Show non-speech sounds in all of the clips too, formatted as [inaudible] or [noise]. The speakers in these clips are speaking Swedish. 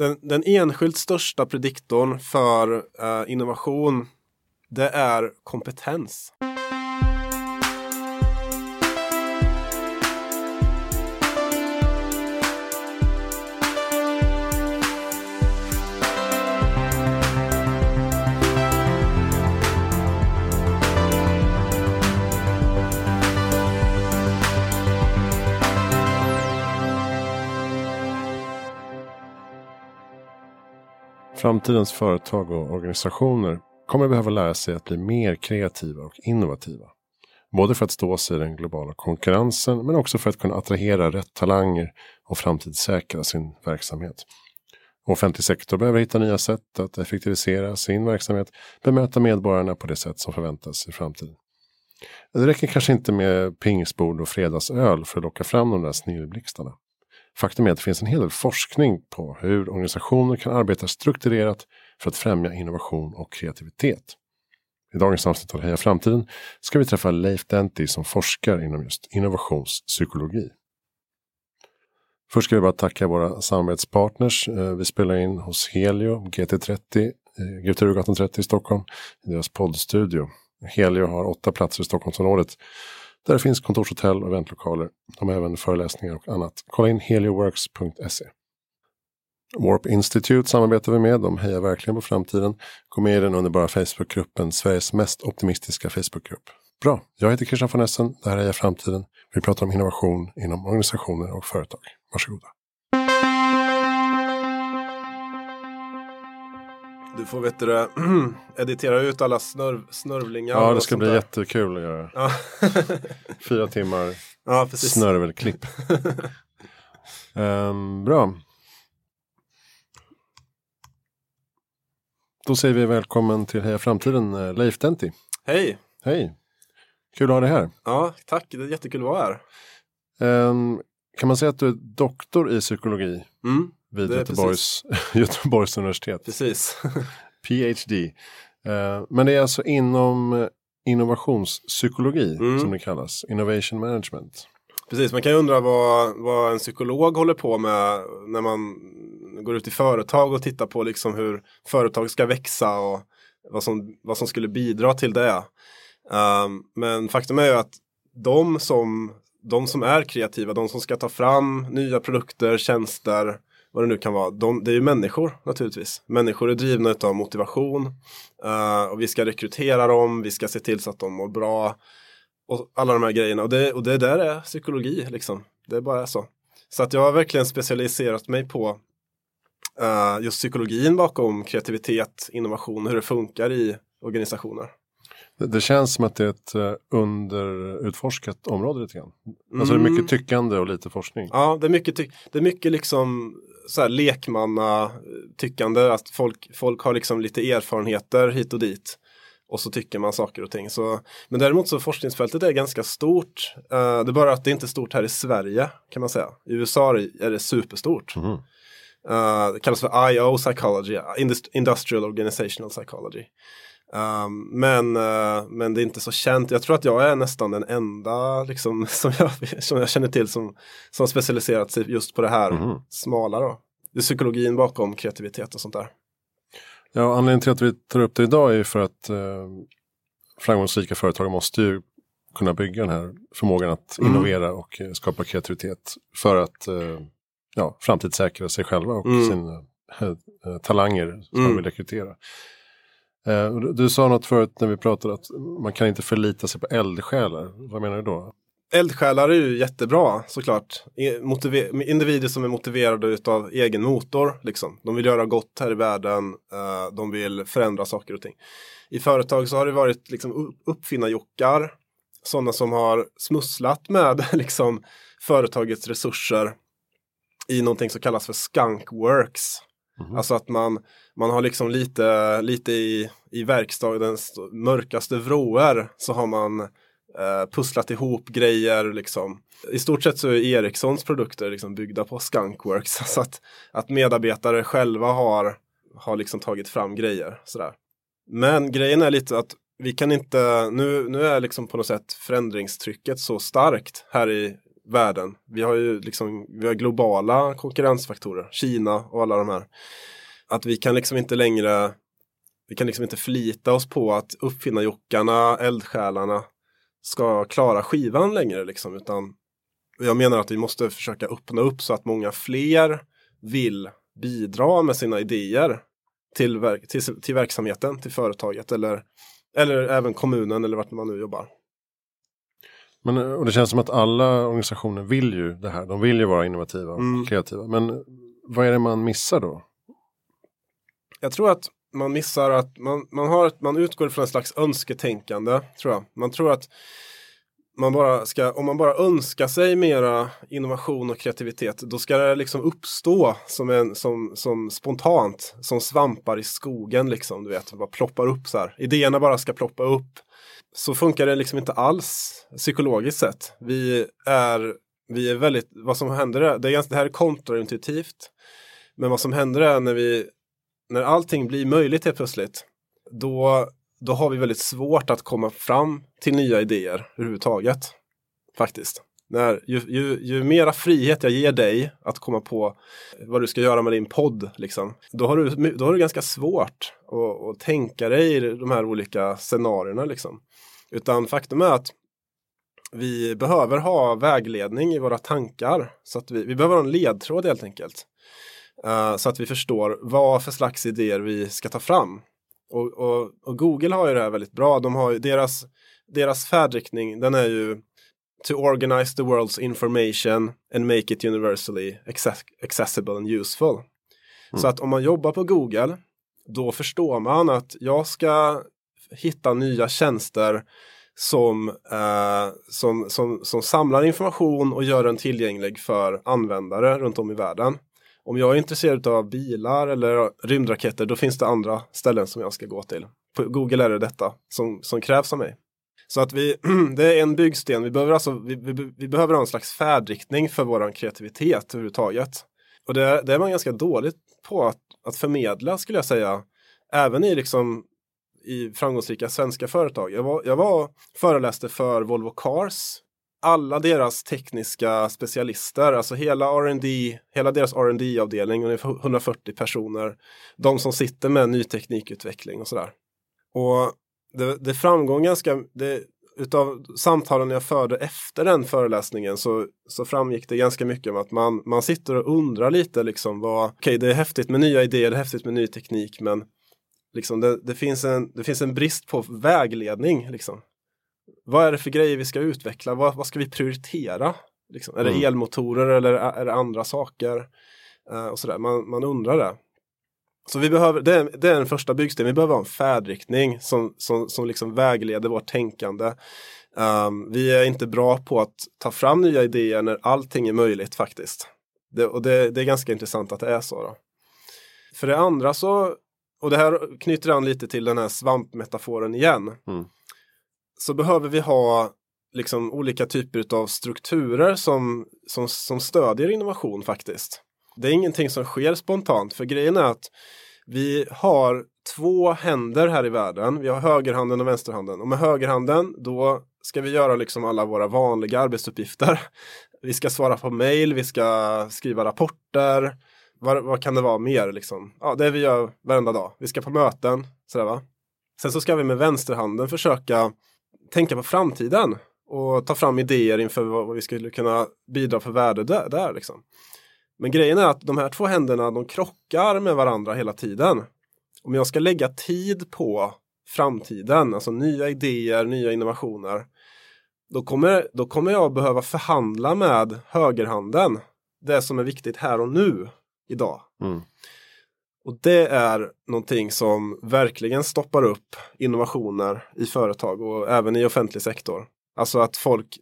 den, den enskilt största prediktorn för eh, innovation det är kompetens. Framtidens företag och organisationer kommer behöva lära sig att bli mer kreativa och innovativa. Både för att stå sig i den globala konkurrensen men också för att kunna attrahera rätt talanger och framtidssäkra sin verksamhet. Offentlig sektor behöver hitta nya sätt att effektivisera sin verksamhet, bemöta medborgarna på det sätt som förväntas i framtiden. Det räcker kanske inte med pingisbord och fredagsöl för att locka fram de där snilleblixtarna. Faktum är att det finns en hel del forskning på hur organisationer kan arbeta strukturerat för att främja innovation och kreativitet. I dagens avsnitt av Heja Framtiden ska vi träffa Leif Denti som forskar inom just innovationspsykologi. Först ska vi bara tacka våra samarbetspartners. Eh, vi spelar in hos Helio GT30, eh, Guterugatan 30 i Stockholm, i deras poddstudio. Helio har åtta platser i Stockholmsområdet där det finns kontorshotell och eventlokaler. De har även föreläsningar och annat. Kolla in helioworks.se. Warp Institute samarbetar vi med. De hejar verkligen på framtiden. Gå med i den underbara Facebookgruppen, Sveriges mest optimistiska Facebookgrupp. Bra, jag heter Christian von Essen. Det här är Heja Framtiden. Vi pratar om innovation inom organisationer och företag. Varsågoda. Du får vet du, [clears throat] editera ut alla snörv, snörvlingar. Ja, det ska bli där. jättekul att göra. Ja. [laughs] Fyra timmar ja, snörvelklipp. um, [laughs] bra. Då säger vi välkommen till Heja Framtiden, eh, Leif Denti. Hej! Hej! Kul att ha dig här. Ja, tack. Det är jättekul att vara här. Um, kan man säga att du är doktor i psykologi? Mm vid Göteborgs, [laughs] Göteborgs universitet. Precis. [laughs] PhD. Uh, men det är alltså inom innovationspsykologi mm. som det kallas, innovation management. Precis, man kan ju undra vad, vad en psykolog håller på med när man går ut i företag och tittar på liksom hur företag ska växa och vad som, vad som skulle bidra till det. Um, men faktum är ju att de som, de som är kreativa, de som ska ta fram nya produkter, tjänster, vad det nu kan vara, de, det är ju människor naturligtvis. Människor är drivna av motivation uh, och vi ska rekrytera dem, vi ska se till så att de mår bra och alla de här grejerna och det, och det där är psykologi liksom. Det är bara så. Så att jag har verkligen specialiserat mig på uh, just psykologin bakom kreativitet, innovation, hur det funkar i organisationer. Det, det känns som att det är ett uh, underutforskat område lite grann. Alltså mm. det är mycket tyckande och lite forskning. Ja, det är mycket, det är mycket liksom så här lekmanna tyckande att folk, folk har liksom lite erfarenheter hit och dit. Och så tycker man saker och ting. Så, men däremot så forskningsfältet är ganska stort. Uh, det är bara att det inte är stort här i Sverige kan man säga. I USA är det superstort. Mm. Uh, det kallas för IO psychology, Industrial Organizational Psychology. Um, men, uh, men det är inte så känt. Jag tror att jag är nästan den enda liksom, [laughs] som, jag, som jag känner till som, som specialiserat sig just på det här mm. smala. Då. Det är psykologin bakom kreativitet och sånt där. Ja, anledningen till att vi tar upp det idag är för att uh, framgångsrika företag måste ju kunna bygga den här förmågan att mm. innovera och uh, skapa kreativitet för att uh, ja, framtidssäkra sig själva och mm. sina talanger som mm. de vill rekrytera. Eh, du sa något förut när vi pratade att man kan inte förlita sig på eldsjälar. Vad menar du då? Eldsjälar är ju jättebra såklart. individer som är motiverade av egen motor. Liksom. De vill göra gott här i världen. Eh, de vill förändra saker och ting. I företag så har det varit liksom, uppfinnarjockar. Sådana som har smusslat med [laughs] liksom, företagets resurser i någonting som kallas för skunkworks. Mm. Alltså att man, man har liksom lite, lite i, i verkstadens mörkaste vrår så har man eh, pusslat ihop grejer liksom. I stort sett så är Ericssons produkter liksom byggda på Skunkworks. [laughs] Så att, att medarbetare själva har, har liksom tagit fram grejer. Sådär. Men grejen är lite att vi kan inte, nu, nu är liksom på något sätt förändringstrycket så starkt här i världen. Vi har ju liksom, vi har globala konkurrensfaktorer, Kina och alla de här. Att vi kan liksom inte längre, vi kan liksom inte förlita oss på att uppfinnarjockarna, eldsjälarna ska klara skivan längre liksom, utan jag menar att vi måste försöka öppna upp så att många fler vill bidra med sina idéer till, till, till verksamheten, till företaget eller, eller även kommunen eller vart man nu jobbar. Men, och det känns som att alla organisationer vill ju det här. De vill ju vara innovativa och mm. kreativa. Men vad är det man missar då? Jag tror att man missar att man, man, har, man utgår från en slags önsketänkande. Tror jag. Man tror att man bara ska, om man bara önskar sig mera innovation och kreativitet, då ska det liksom uppstå som, en, som, som spontant, som svampar i skogen liksom, du vet, bara ploppar upp så här. Idéerna bara ska ploppa upp. Så funkar det liksom inte alls psykologiskt sett. Vi är, vi är väldigt, vad som händer är, det, är ganska, det här är kontraintuitivt. Men vad som händer är när vi, när allting blir möjligt helt plötsligt, då då har vi väldigt svårt att komma fram till nya idéer överhuvudtaget. Faktiskt. När, ju, ju, ju mera frihet jag ger dig att komma på vad du ska göra med din podd, liksom, då, har du, då har du ganska svårt att, att tänka dig i de här olika scenarierna. Liksom. Utan faktum är att vi behöver ha vägledning i våra tankar. Så att vi, vi behöver ha en ledtråd helt enkelt. Uh, så att vi förstår vad för slags idéer vi ska ta fram. Och, och, och, Google har ju det här väldigt bra. De har ju, deras, deras färdriktning, den är ju to organize the world's information and make it universally accessible and useful. Mm. Så att om man jobbar på Google, då förstår man att jag ska hitta nya tjänster som, eh, som, som, som samlar information och gör den tillgänglig för användare runt om i världen om jag är intresserad av bilar eller rymdraketer då finns det andra ställen som jag ska gå till. På Google är det detta som, som krävs av mig. Så att vi, [clears throat] det är en byggsten, vi behöver, alltså, vi, vi, vi behöver ha en slags färdriktning för vår kreativitet överhuvudtaget. Och det, det är man ganska dåligt på att, att förmedla skulle jag säga. Även i liksom i framgångsrika svenska företag. Jag var, jag var föreläste för Volvo Cars alla deras tekniska specialister, alltså hela R&D, hela deras rd avdelning, ungefär 140 personer, de som sitter med ny teknikutveckling och sådär. Och det, det framgår ganska, det, utav samtalen jag förde efter den föreläsningen så, så framgick det ganska mycket om att man, man sitter och undrar lite liksom vad, okej okay, det är häftigt med nya idéer, det är häftigt med ny teknik men liksom det, det, finns en, det finns en brist på vägledning liksom. Vad är det för grejer vi ska utveckla? Vad, vad ska vi prioritera? Liksom, är det mm. elmotorer eller är det andra saker? Uh, och sådär. Man, man undrar det. Så vi behöver, det är, det är den första byggstenen, vi behöver ha en färdriktning som, som, som liksom vägleder vårt tänkande. Um, vi är inte bra på att ta fram nya idéer när allting är möjligt faktiskt. Det, och det, det är ganska intressant att det är så. Då. För det andra så, och det här knyter an lite till den här svampmetaforen igen. Mm så behöver vi ha liksom olika typer av strukturer som, som, som stödjer innovation faktiskt. Det är ingenting som sker spontant, för grejen är att vi har två händer här i världen. Vi har högerhanden och vänsterhanden. Och med högerhanden då ska vi göra liksom alla våra vanliga arbetsuppgifter. Vi ska svara på mail, vi ska skriva rapporter. Vad, vad kan det vara mer liksom? Ja, det vi gör varenda dag. Vi ska på möten. Sådär, va? Sen så ska vi med vänsterhanden försöka tänka på framtiden och ta fram idéer inför vad, vi skulle kunna bidra för värde där. där liksom. Men grejen är att de här två händerna de krockar med varandra hela tiden. Om jag ska lägga tid på framtiden, alltså nya idéer, nya innovationer, då kommer, då kommer jag behöva förhandla med högerhanden. Det som är viktigt här och nu, idag. Mm. Och det är någonting som verkligen stoppar upp innovationer i företag och även i offentlig sektor. Alltså att folk,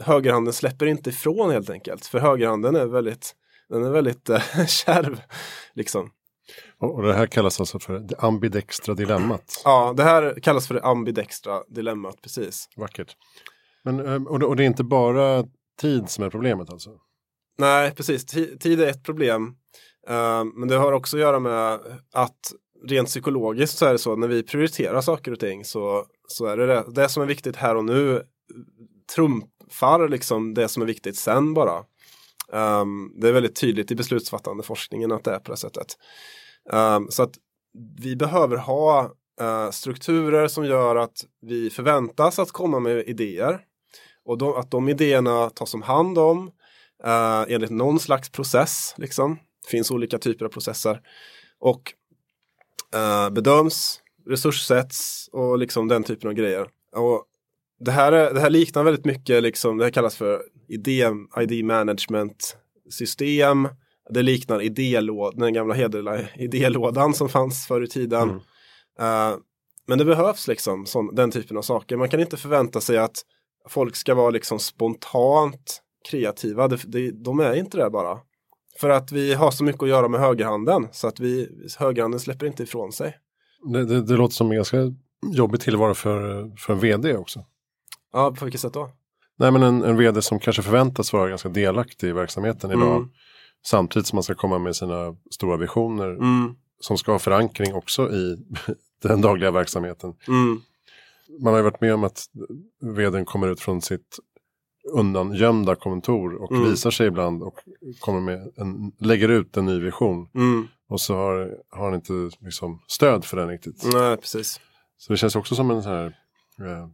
högerhanden släpper inte ifrån helt enkelt. För högerhanden är väldigt, den är väldigt äh, [laughs] kärv. Liksom. Och det här kallas alltså för det ambidextra dilemmat? Ja, det här kallas för det ambidextra dilemmat, precis. Vackert. Men, eh, och det är inte bara tid som är problemet alltså? Nej, precis. Tid är ett problem. Uh, men det har också att göra med att rent psykologiskt så är det så när vi prioriterar saker och ting så, så är det, det det som är viktigt här och nu trump, skapar liksom det som är viktigt sen bara. Um, det är väldigt tydligt i beslutsfattande forskningen att det är på det sättet. Um, så att vi behöver ha uh, strukturer som gör att vi förväntas att komma med idéer. Och de, att de idéerna tas om hand om uh, enligt någon slags process. Liksom. Det finns olika typer av processer. Och uh, bedöms, resurssätts och liksom den typen av grejer. Och det här, är, det här liknar väldigt mycket, liksom, det här kallas för idé, ID management system. Det liknar idélådan, den gamla hederliga [laughs] idélådan som fanns förr i tiden. Mm. Uh, men det behövs liksom sån, den typen av saker. Man kan inte förvänta sig att folk ska vara liksom spontant kreativa. Det, det, de är inte det bara. För att vi har så mycket att göra med högerhanden så att vi, högerhanden släpper inte ifrån sig. Det, det, det låter som en ganska jobbig tillvaro för, för en vd också. Ja, på vilket sätt då? Nej men en, en vd som kanske förväntas vara ganska delaktig i verksamheten idag. Mm. Samtidigt som man ska komma med sina stora visioner. Mm. Som ska ha förankring också i [laughs] den dagliga verksamheten. Mm. Man har ju varit med om att vdn kommer ut från sitt undangömda kontor och mm. visar sig ibland och kommer med en, lägger ut en ny vision. Mm. Och så har, har han inte liksom stöd för den riktigt. Nej, precis. Så det känns också som en sån här eh,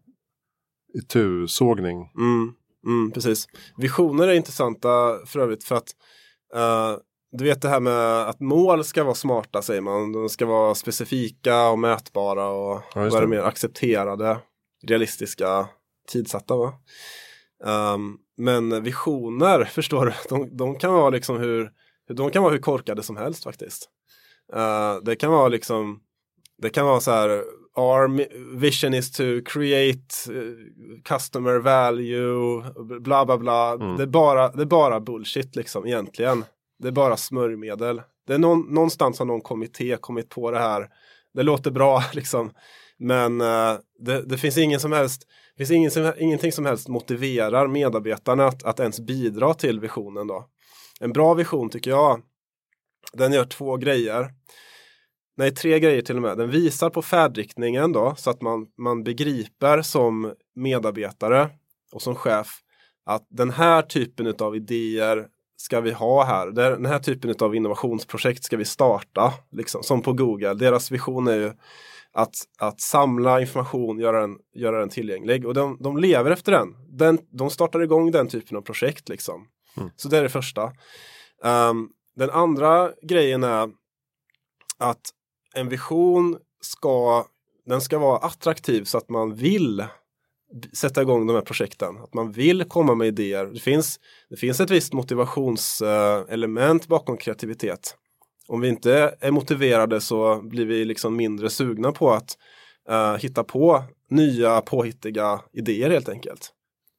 itu-sågning. Mm, mm, precis. Visioner är intressanta för övrigt för att uh, du vet det här med att mål ska vara smarta säger man. De ska vara specifika och mätbara och ja, vara mer accepterade, realistiska, tidsatta. Va? Um, men visioner, [laughs] förstår du, de, de, kan vara liksom hur, de kan vara hur korkade som helst faktiskt. Uh, det kan vara liksom, det kan vara så här, our vision is to create uh, customer value, bla bla bla. Mm. Det, är bara, det är bara bullshit liksom egentligen. Det är bara smörjmedel. Det är någon, någonstans har någon kommitté kommit på det här. Det låter bra [laughs] liksom. Men uh, det, det, finns ingen som helst det finns ingen som, ingenting som helst motiverar medarbetarna att, att ens bidra till visionen då. En bra vision tycker jag, den gör två grejer. Nej, tre grejer till och med. Den visar på färdriktningen då så att man, man begriper som medarbetare och som chef att den här typen av idéer ska vi ha här. Den här typen av innovationsprojekt ska vi starta, liksom, som på Google. Deras vision är ju att, att samla information, göra den, göra den tillgänglig. Och de, de lever efter den. den. De startar igång den typen av projekt. Liksom. Mm. Så det är det första. Um, den andra grejen är att en vision ska, den ska vara attraktiv så att man vill sätta igång de här projekten. Att man vill komma med idéer. Det finns, det finns ett visst motivationselement eh, bakom kreativitet. Om vi inte är motiverade så blir vi liksom mindre sugna på att uh, hitta på nya påhittiga idéer helt enkelt.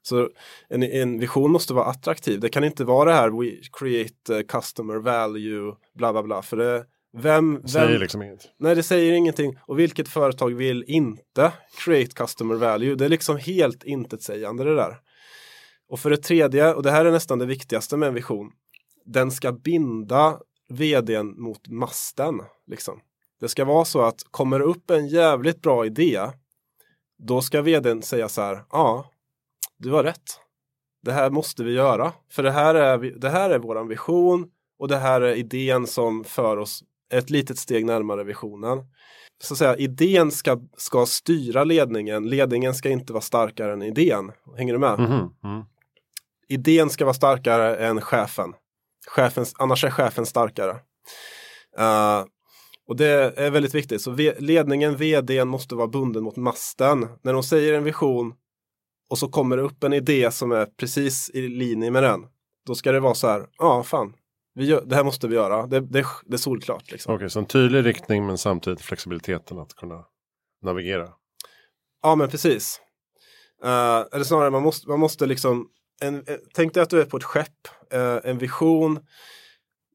Så en, en, vision måste vara attraktiv. Det kan inte vara det här we create eh, customer value bla bla bla. För det, vem, vem, säger liksom inget. Nej, det säger ingenting. Och vilket företag vill inte create customer value? Det är liksom helt intetsägande det där. Och för det tredje, och det här är nästan det viktigaste med en vision, den ska binda vdn mot masten. Liksom. Det ska vara så att kommer det upp en jävligt bra idé, då ska vdn säga så här, ja, du har rätt. Det här måste vi göra, för det här är, det här är våran vision och det här är idén som för oss ett litet steg närmare visionen. Så att säga, idén ska, ska styra ledningen, ledningen ska inte vara starkare än idén. Hänger du med? Mm -hmm. mm. Idén ska vara starkare än chefen. Chefens, annars är chefen starkare. Uh, och det är väldigt viktigt. Så ledningen, vdn måste vara bunden mot masten. När de säger en vision och så kommer det upp en idé som är precis i linje med den. Då ska det vara så här, ja ah, fan, gör, det här måste vi göra. Det, det, det är solklart. Liksom. Okej, okay, så en tydlig riktning men samtidigt flexibiliteten att kunna navigera. Ja, men precis. Uh, eller snarare, man måste, man måste liksom en, eh, tänk dig att du är på ett skepp, uh, en vision.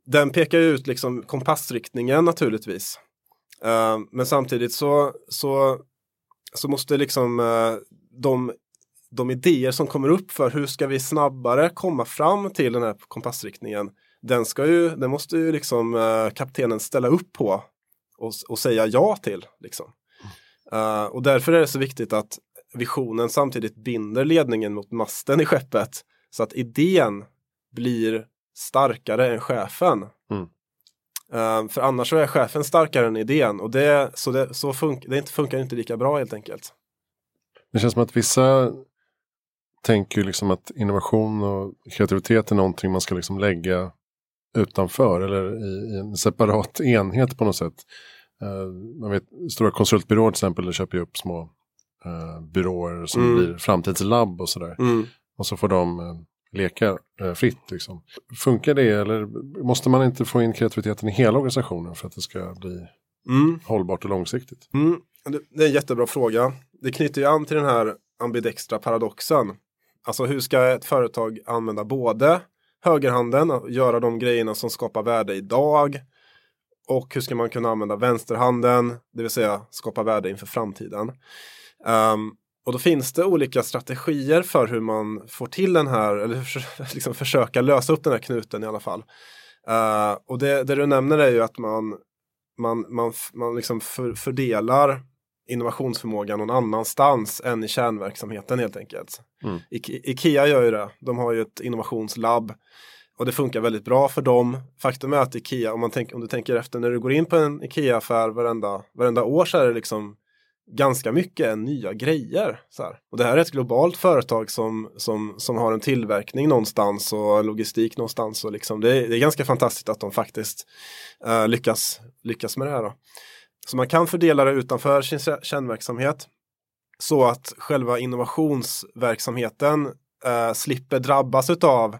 Den pekar ut liksom kompassriktningen naturligtvis. Uh, men samtidigt så, så, så måste liksom de, de idéer som kommer upp för hur ska vi snabbare komma fram till den här kompassriktningen den ska ju, den måste ju liksom uh, kaptenen ställa upp på och, och säga ja till. Liksom. Uh, och därför är det så viktigt att visionen samtidigt binder ledningen mot masten i skeppet. Så att idén blir starkare än chefen. Mm. Uh, för annars så är chefen starkare än idén och det, så det, så fun det inte, funkar inte lika bra helt enkelt. Det känns som att vissa tänker liksom att innovation och kreativitet är någonting man ska liksom lägga utanför eller i, i en separat [laughs] enhet på något sätt. Uh, man vet, stora konsultbyråer till exempel köper ju upp små uh, byråer som Mm. blir framtidslabb och sådär. Mm. Och så får de uh, leka uh, fritt. Liksom. Funkar det eller måste man inte få in kreativiteten i hela organisationen för att det ska bli Mm. hållbart och långsiktigt? Mm. Det, det är en jättebra fråga. Det knyter ju an till den här ambidextra paradoxen. Alltså hur ska ett företag använda både högerhanden och göra de grejerna som skapar värde idag och hur ska man kunna använda vänsterhanden, det vill säga skapa värde inför framtiden. Um, och då finns det olika strategier för hur man får till den här, eller [laughs] liksom försöka lösa upp den här knuten i alla fall. Uh, och det, det du nämner är ju att man, man, man, man liksom för, fördelar innovationsförmågan någon annanstans än i kärnverksamheten helt enkelt. Mm. Ike- Ikea gör ju det. De har ju ett innovationslabb och det funkar väldigt bra för dem. Faktum är att Ikea, om, man tänk, om du tänker efter när du går in på en Ikea-affär varenda, varenda år så är det liksom ganska mycket nya grejer. Så här. Och det här är ett globalt företag som, som, som har en tillverkning någonstans och logistik någonstans. Och liksom det, är, det är ganska fantastiskt att de faktiskt eh, lyckas, lyckas med det här. Då. Så man kan fördela det utanför sin kä- kärnverksamhet så att själva innovationsverksamheten eh, slipper drabbas av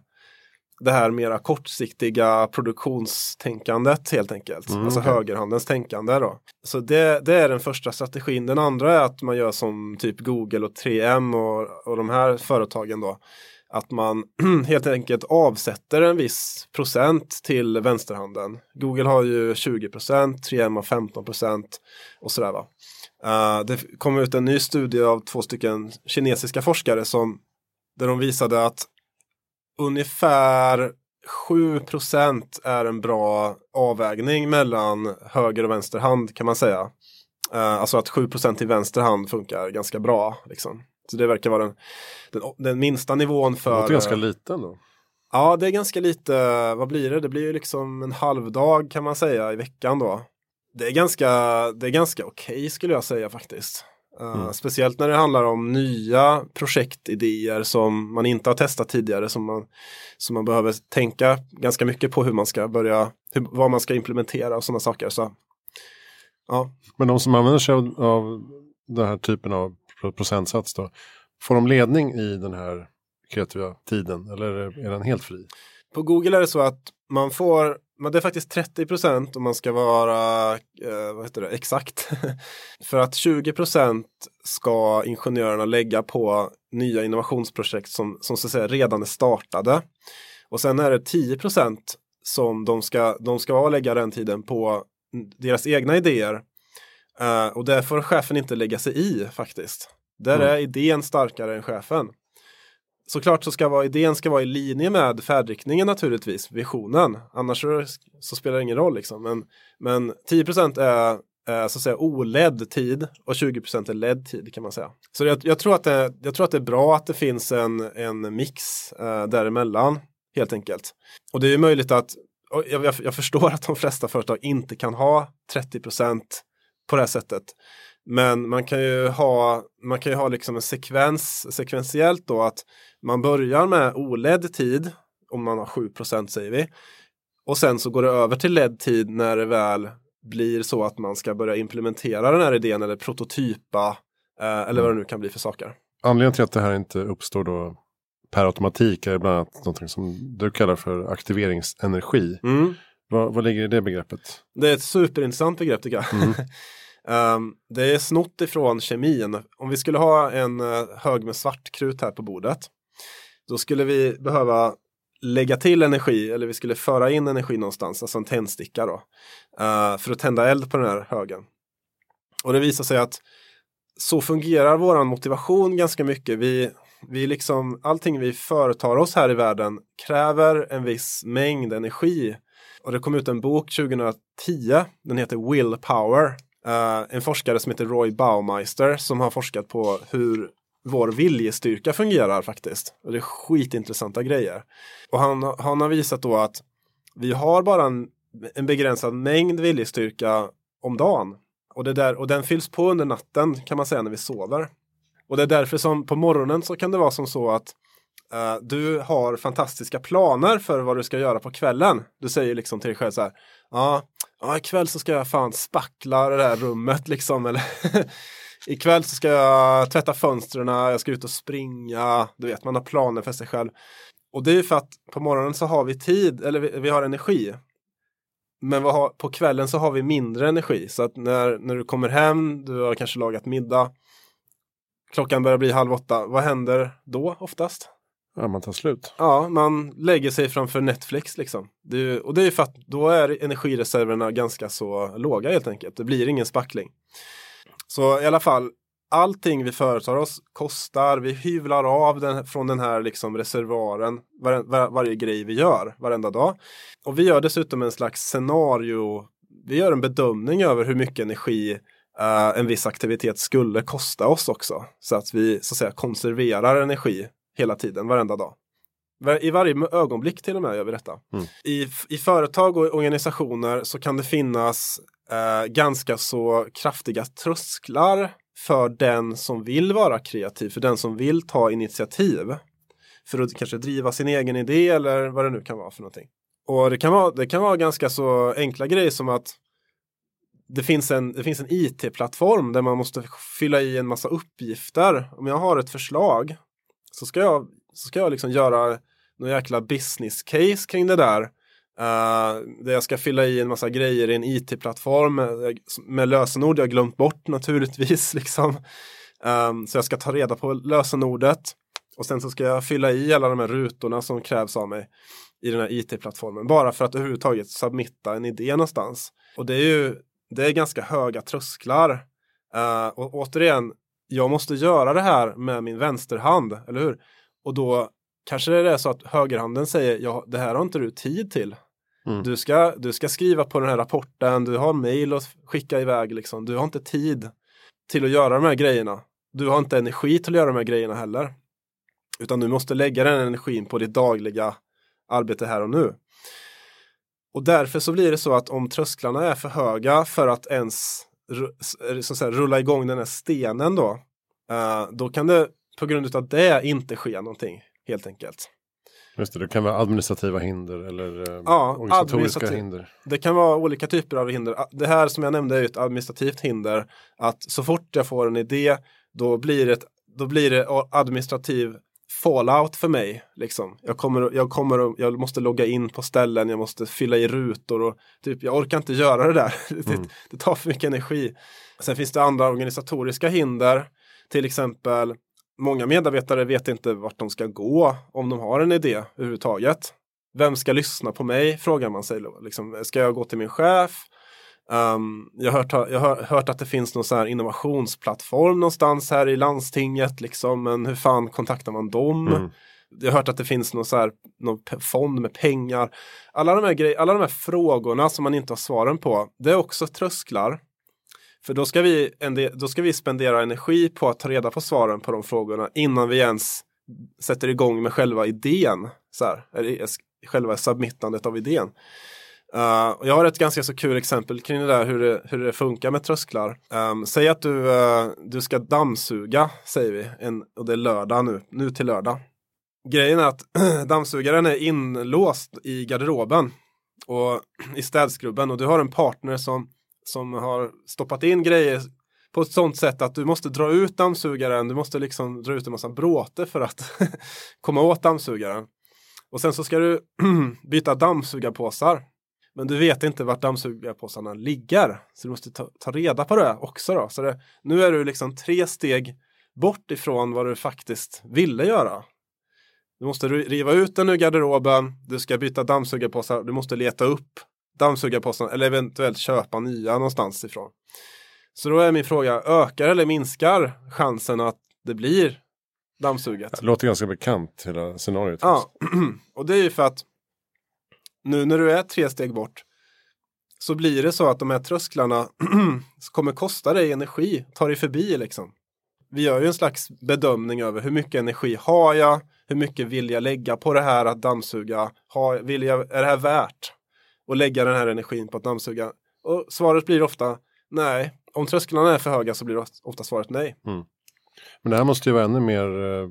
det här mera kortsiktiga produktionstänkandet helt enkelt. Mm, alltså okej. högerhandens tänkande då. Så det, det är den första strategin. Den andra är att man gör som typ Google och 3M och, och de här företagen då. Att man [clears throat] helt enkelt avsätter en viss procent till vänsterhanden. Google har ju 20 procent, 3M har 15 procent och sådär va. Uh, det kom ut en ny studie av två stycken kinesiska forskare som där de visade att ungefär 7 procent är en bra avvägning mellan höger och vänster hand kan man säga. Uh, alltså att 7 procent till vänster hand funkar ganska bra. Liksom. Så det verkar vara den, den, den minsta nivån Det för... låter ganska liten då. Ja, det är ganska lite, vad blir det? Det blir ju liksom en halvdag kan man säga i veckan då. Det är ganska, det är ganska okej skulle jag säga faktiskt. Uh, Mm. Speciellt när det handlar om nya projektidéer som man inte har testat tidigare. Som man, som man behöver tänka ganska mycket på hur man ska börja, hur, vad man ska implementera och sådana saker. Så, ja. Men de som använder sig av, av den här typen av procentsats då, får de ledning i den här kreativa tiden eller är den helt fri? På Google är det så att man får, men det är faktiskt 30 procent om man ska vara eh, vad heter det, exakt. [laughs] För att 20 procent ska ingenjörerna lägga på nya innovationsprojekt som, som så att säga redan är startade. Och sen är det 10 procent som de ska, de ska lägga den tiden på deras egna idéer. Eh, och där får chefen inte lägga sig i faktiskt. Där Mm. är idén starkare än chefen. Såklart så ska vara, idén ska vara i linje med färdriktningen naturligtvis, visionen. Annars så, så spelar det ingen roll liksom. Men, men 10% är, så att säga oledd tid och 20% är ledd tid kan man säga. Så jag, jag, tror att det, jag tror att det är bra att det finns en, en mix eh, däremellan helt enkelt. Och det är ju möjligt att, jag, jag, jag förstår att de flesta företag inte kan ha 30% på det här sättet. Men man kan ju ha, man kan ju ha liksom en sekvens, sekventiellt då att man börjar med oledd tid, om man har 7 säger vi. Och sen så går det över till ledd tid när det väl blir så att man ska börja implementera den här idén eller prototypa eh, eller vad det nu kan bli för saker. Anledningen till att det här inte uppstår då per automatik är bland annat något som du kallar för aktiveringsenergi. Mm. Vad, vad ligger i det begreppet? Det är ett superintressant begrepp tycker jag. Mm. [laughs] Ehm, det är snott ifrån kemin. Om vi skulle ha en eh, hög med svartkrut här på bordet. Då skulle vi behöva lägga till energi eller vi skulle föra in energi någonstans, alltså en tändsticka då. eh, för att tända eld på den här högen. Och det visar sig att så fungerar våran motivation ganska mycket. Vi, vi liksom, allting vi företar oss här i världen kräver en viss mängd energi. Och det kom ut en bok 2010, den heter Willpower. Uh, eh, en forskare som heter Roy Baumeister som har forskat på hur vår viljestyrka fungerar faktiskt. Och det är skitintressanta grejer. Och han, han har visat då att vi har bara en, en begränsad mängd viljestyrka om dagen. Och, det där, och den fylls på under natten kan man säga när vi sover. Och det är därför som på morgonen så kan det vara som så att uh, du har fantastiska planer för vad du ska göra på kvällen. Du säger liksom till dig själv så här. Ja, ja ikväll så ska jag fan spackla det här rummet liksom. Eller [laughs] ikväll så ska jag tvätta fönstren, jag ska ut och springa. Du vet, man har planer för sig själv. Och det är för att på morgonen så har vi tid, eller vi, vi har energi. Men har, på kvällen så har vi mindre energi. Så att när, när du kommer hem, du har kanske lagat middag. Klockan börjar bli halv åtta. Vad händer då oftast? Ja, man tar slut. Ja, man lägger sig framför Netflix liksom. Det, och det är för att då är energireserverna ganska så låga helt enkelt. Det blir ingen spackling. Så i alla fall, allting vi företar oss kostar, vi hyvlar av den, från den här liksom reservoaren var, var, varje grej vi gör varenda dag. Och vi gör dessutom en slags scenario, vi gör en bedömning över hur mycket energi uh, en viss aktivitet skulle kosta oss också. Så att vi så att säga konserverar energi hela tiden, varenda dag. I varje ögonblick till och med gör vi detta. Mm. I, I företag och organisationer så kan det finnas eh, ganska så kraftiga trösklar för den som vill vara kreativ, för den som vill ta initiativ. För att kanske driva sin egen idé eller vad det nu kan vara för någonting. Och det kan vara, det kan vara ganska så enkla grejer som att det finns en, det finns en IT-plattform där man måste fylla i en massa uppgifter. Om jag har ett förslag så ska jag, så ska jag liksom göra någon jäkla business case kring det där. Uh, där jag ska fylla i en massa grejer i en IT-plattform med, eh, med lösenord jag glömt bort naturligtvis. [laughs] Liksom. Um, så jag ska ta reda på lösenordet och sen så ska jag fylla i alla de här rutorna som krävs av mig i den här IT-plattformen. Bara för att överhuvudtaget submitta en idé någonstans. Och det är ju det är ganska höga trösklar. Uh, och återigen, jag måste göra det här med min vänsterhand, eller hur? Och då kanske det är så att högerhanden säger, ja, det här har inte du tid till. Mm. Du, ska, du ska skriva på den här rapporten, du har mail att skicka iväg, liksom. du har inte tid till att göra de här grejerna. Du har inte energi till att göra de här grejerna heller. Utan du måste lägga den energin på ditt dagliga arbete här och nu. Och därför så blir det så att om trösklarna är för höga för att ens så att säga, rulla igång den här stenen då, uh, då kan det på grund av det inte ske någonting helt enkelt. Just det, det kan vara administrativa hinder eller eh, ja, organisatoriska hinder. Det kan vara olika typer av hinder. Det här som jag nämnde är ett administrativt hinder. Att så fort jag får en idé då blir det, då blir det administrativ fallout för mig. Liksom. Jag, kommer, jag, kommer, jag måste logga in på ställen, jag måste fylla i rutor och typ, jag orkar inte göra det där. [laughs] Mm. det, det tar för mycket energi. Sen finns det andra organisatoriska hinder. Till exempel Många medarbetare vet inte vart de ska gå om de har en idé överhuvudtaget. Vem ska lyssna på mig, frågar man sig. Liksom, ska jag gå till min chef? Um, jag, har hört, jag har hört att det finns någon sån här innovationsplattform någonstans här i landstinget, liksom, men hur fan kontaktar man dem? Mm. Jag har hört att det finns någon, så här, någon fond med pengar. Alla de, här grej, alla de här frågorna som man inte har svaren på, det är också trösklar. För då ska, vi, då ska vi spendera energi på att ta reda på svaren på de frågorna innan vi ens sätter igång med själva idén. Så här, eller själva submittandet av idén. Uh, jag har ett ganska så kul exempel kring det där hur det, hur det funkar med trösklar. Um, säg att du, uh, du ska dammsuga, säger vi, en, och det är lördag nu, nu till lördag. Grejen är att [clears throat] dammsugaren är inlåst i garderoben och [clears throat] i städskrubben och du har en partner som som har stoppat in grejer på ett sånt sätt att du måste dra ut dammsugaren. Du måste liksom dra ut en massa bråte för att [laughs] komma åt dammsugaren. Och sen så ska du [clears throat] byta dammsugarpåsar. Men du vet inte vart dammsugarpåsarna ligger. Så du måste ta, ta reda på det också. Då. Så det, nu är du liksom tre steg bort ifrån vad du faktiskt ville göra. Du måste riva ut den ur garderoben, du ska byta dammsugarpåsar, du måste leta upp dammsugarpåsarna eller eventuellt köpa nya någonstans ifrån. Så då är min fråga, ökar eller minskar chansen att det blir dammsuget? Det låter ganska bekant hela scenariot. Ja, [clears throat] och det är ju för att nu när du är tre steg bort så blir det så att de här trösklarna [clears throat] kommer kosta dig energi, ta dig förbi liksom. vi gör ju en slags bedömning över hur mycket energi har jag? Hur mycket vill jag lägga på det här att dammsuga? Har, vill jag, är det här värt att lägga den här energin på att dammsuga? Och svaret blir ofta nej. Om trösklarna är för höga så blir ofta svaret nej. Mm. Men det här måste ju vara ännu mer eh,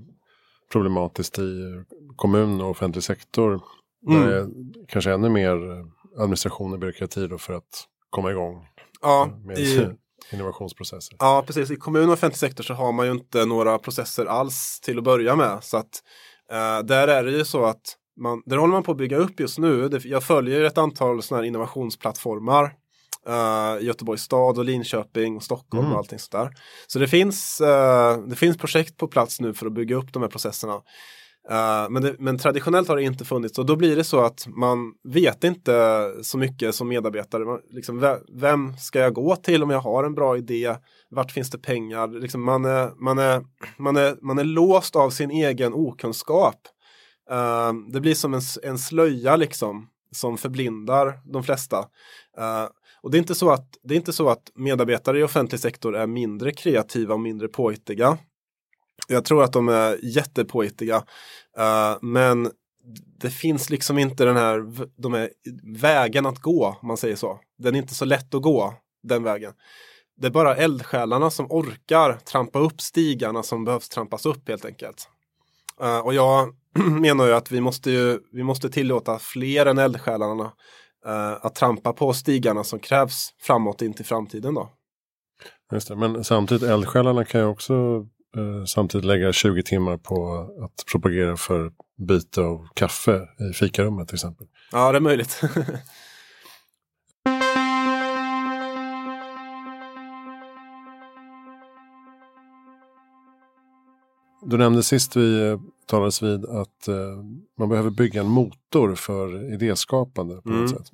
problematiskt i kommun och offentlig sektor. Mm. Där det är kanske ännu mer eh, administration och byråkrati då för att komma igång ja, med i, [laughs] innovationsprocesser. Ja, precis. I kommun och offentlig sektor så har man ju inte några processer alls till att börja med. Så att eh, där är det ju så att man, där håller man på att bygga upp just nu. Det, jag följer ett antal sådana här innovationsplattformar uh, Göteborgs stad och Linköping och Stockholm mm. och allting sådär. Så det finns, uh, det finns projekt på plats nu för att bygga upp de här processerna. Uh, men, det, men, traditionellt har det inte funnits och då blir det så att man vet inte så mycket som medarbetare. Man, liksom, vem ska jag gå till om jag har en bra idé? Vart finns det pengar? Liksom, man, är, man, är, man, är, man är låst av sin egen okunskap. Uh, det blir som en, en slöja liksom som förblindar de flesta. Uh, och det är, inte så att, det är inte så att medarbetare i offentlig sektor är mindre kreativa och mindre påhittiga. Jag tror att de är jättepåhittiga. Uh, men det finns liksom inte den här de här vägen att gå, om man säger så. Den är inte så lätt att gå, den vägen. Det är bara eldsjälarna som orkar trampa upp stigarna som behövs trampas upp helt enkelt. Uh, och jag [clears throat] menar ju att vi måste, ju, vi måste tillåta fler än eldsjälarna uh, att trampa på stigarna som krävs framåt in till framtiden då. Just det, men samtidigt eldsjälarna kan ju också samtidigt lägga 20 timmar på att propagera för byte av kaffe i fikarummet till exempel. Ja, det är möjligt. [laughs] Du nämnde sist vi eh, talades vid att eh, man behöver bygga en motor för idéskapande. På mm. något sätt.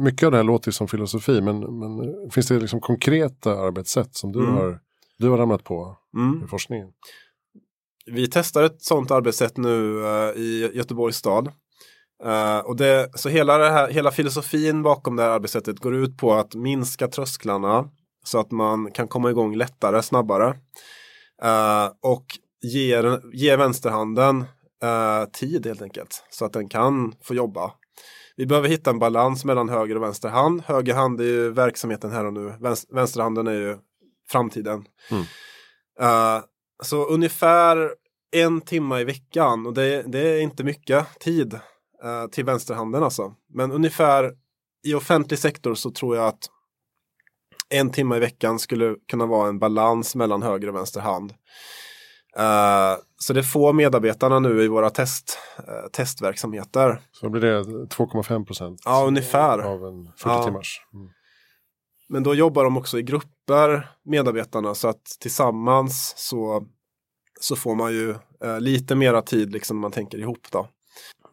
Mycket av det här låter som filosofi men, men finns det liksom konkreta arbetssätt som du, mm. har, du har ramlat på mm. i forskningen? Vi testar ett sådant arbetssätt nu uh, i Göteborgs stad. Uh, och det, så hela, det här, hela filosofin bakom det här arbetssättet går ut på att minska trösklarna så att man kan komma igång lättare, snabbare. Uh, och ger, ger vänsterhanden tid helt enkelt. Så att den kan få jobba. Vi behöver hitta en balans mellan höger och vänster hand. Höger hand är ju verksamheten här och nu. vänsterhanden är ju framtiden. Mm. Uh, så ungefär en timme i veckan och det, det är inte mycket tid uh, till vänsterhanden alltså. Men ungefär i offentlig sektor så tror jag att en timme i veckan skulle kunna vara en balans mellan höger och vänster hand. Uh, så det får medarbetarna nu i våra test, uh, testverksamheter. Så blir det 2,5 procent? Ja, ungefär. Av en 40 ja. timmars. Mm. Men då jobbar de också i grupper, medarbetarna, så att tillsammans så, så får man ju eh, lite mera tid liksom när man tänker ihop då.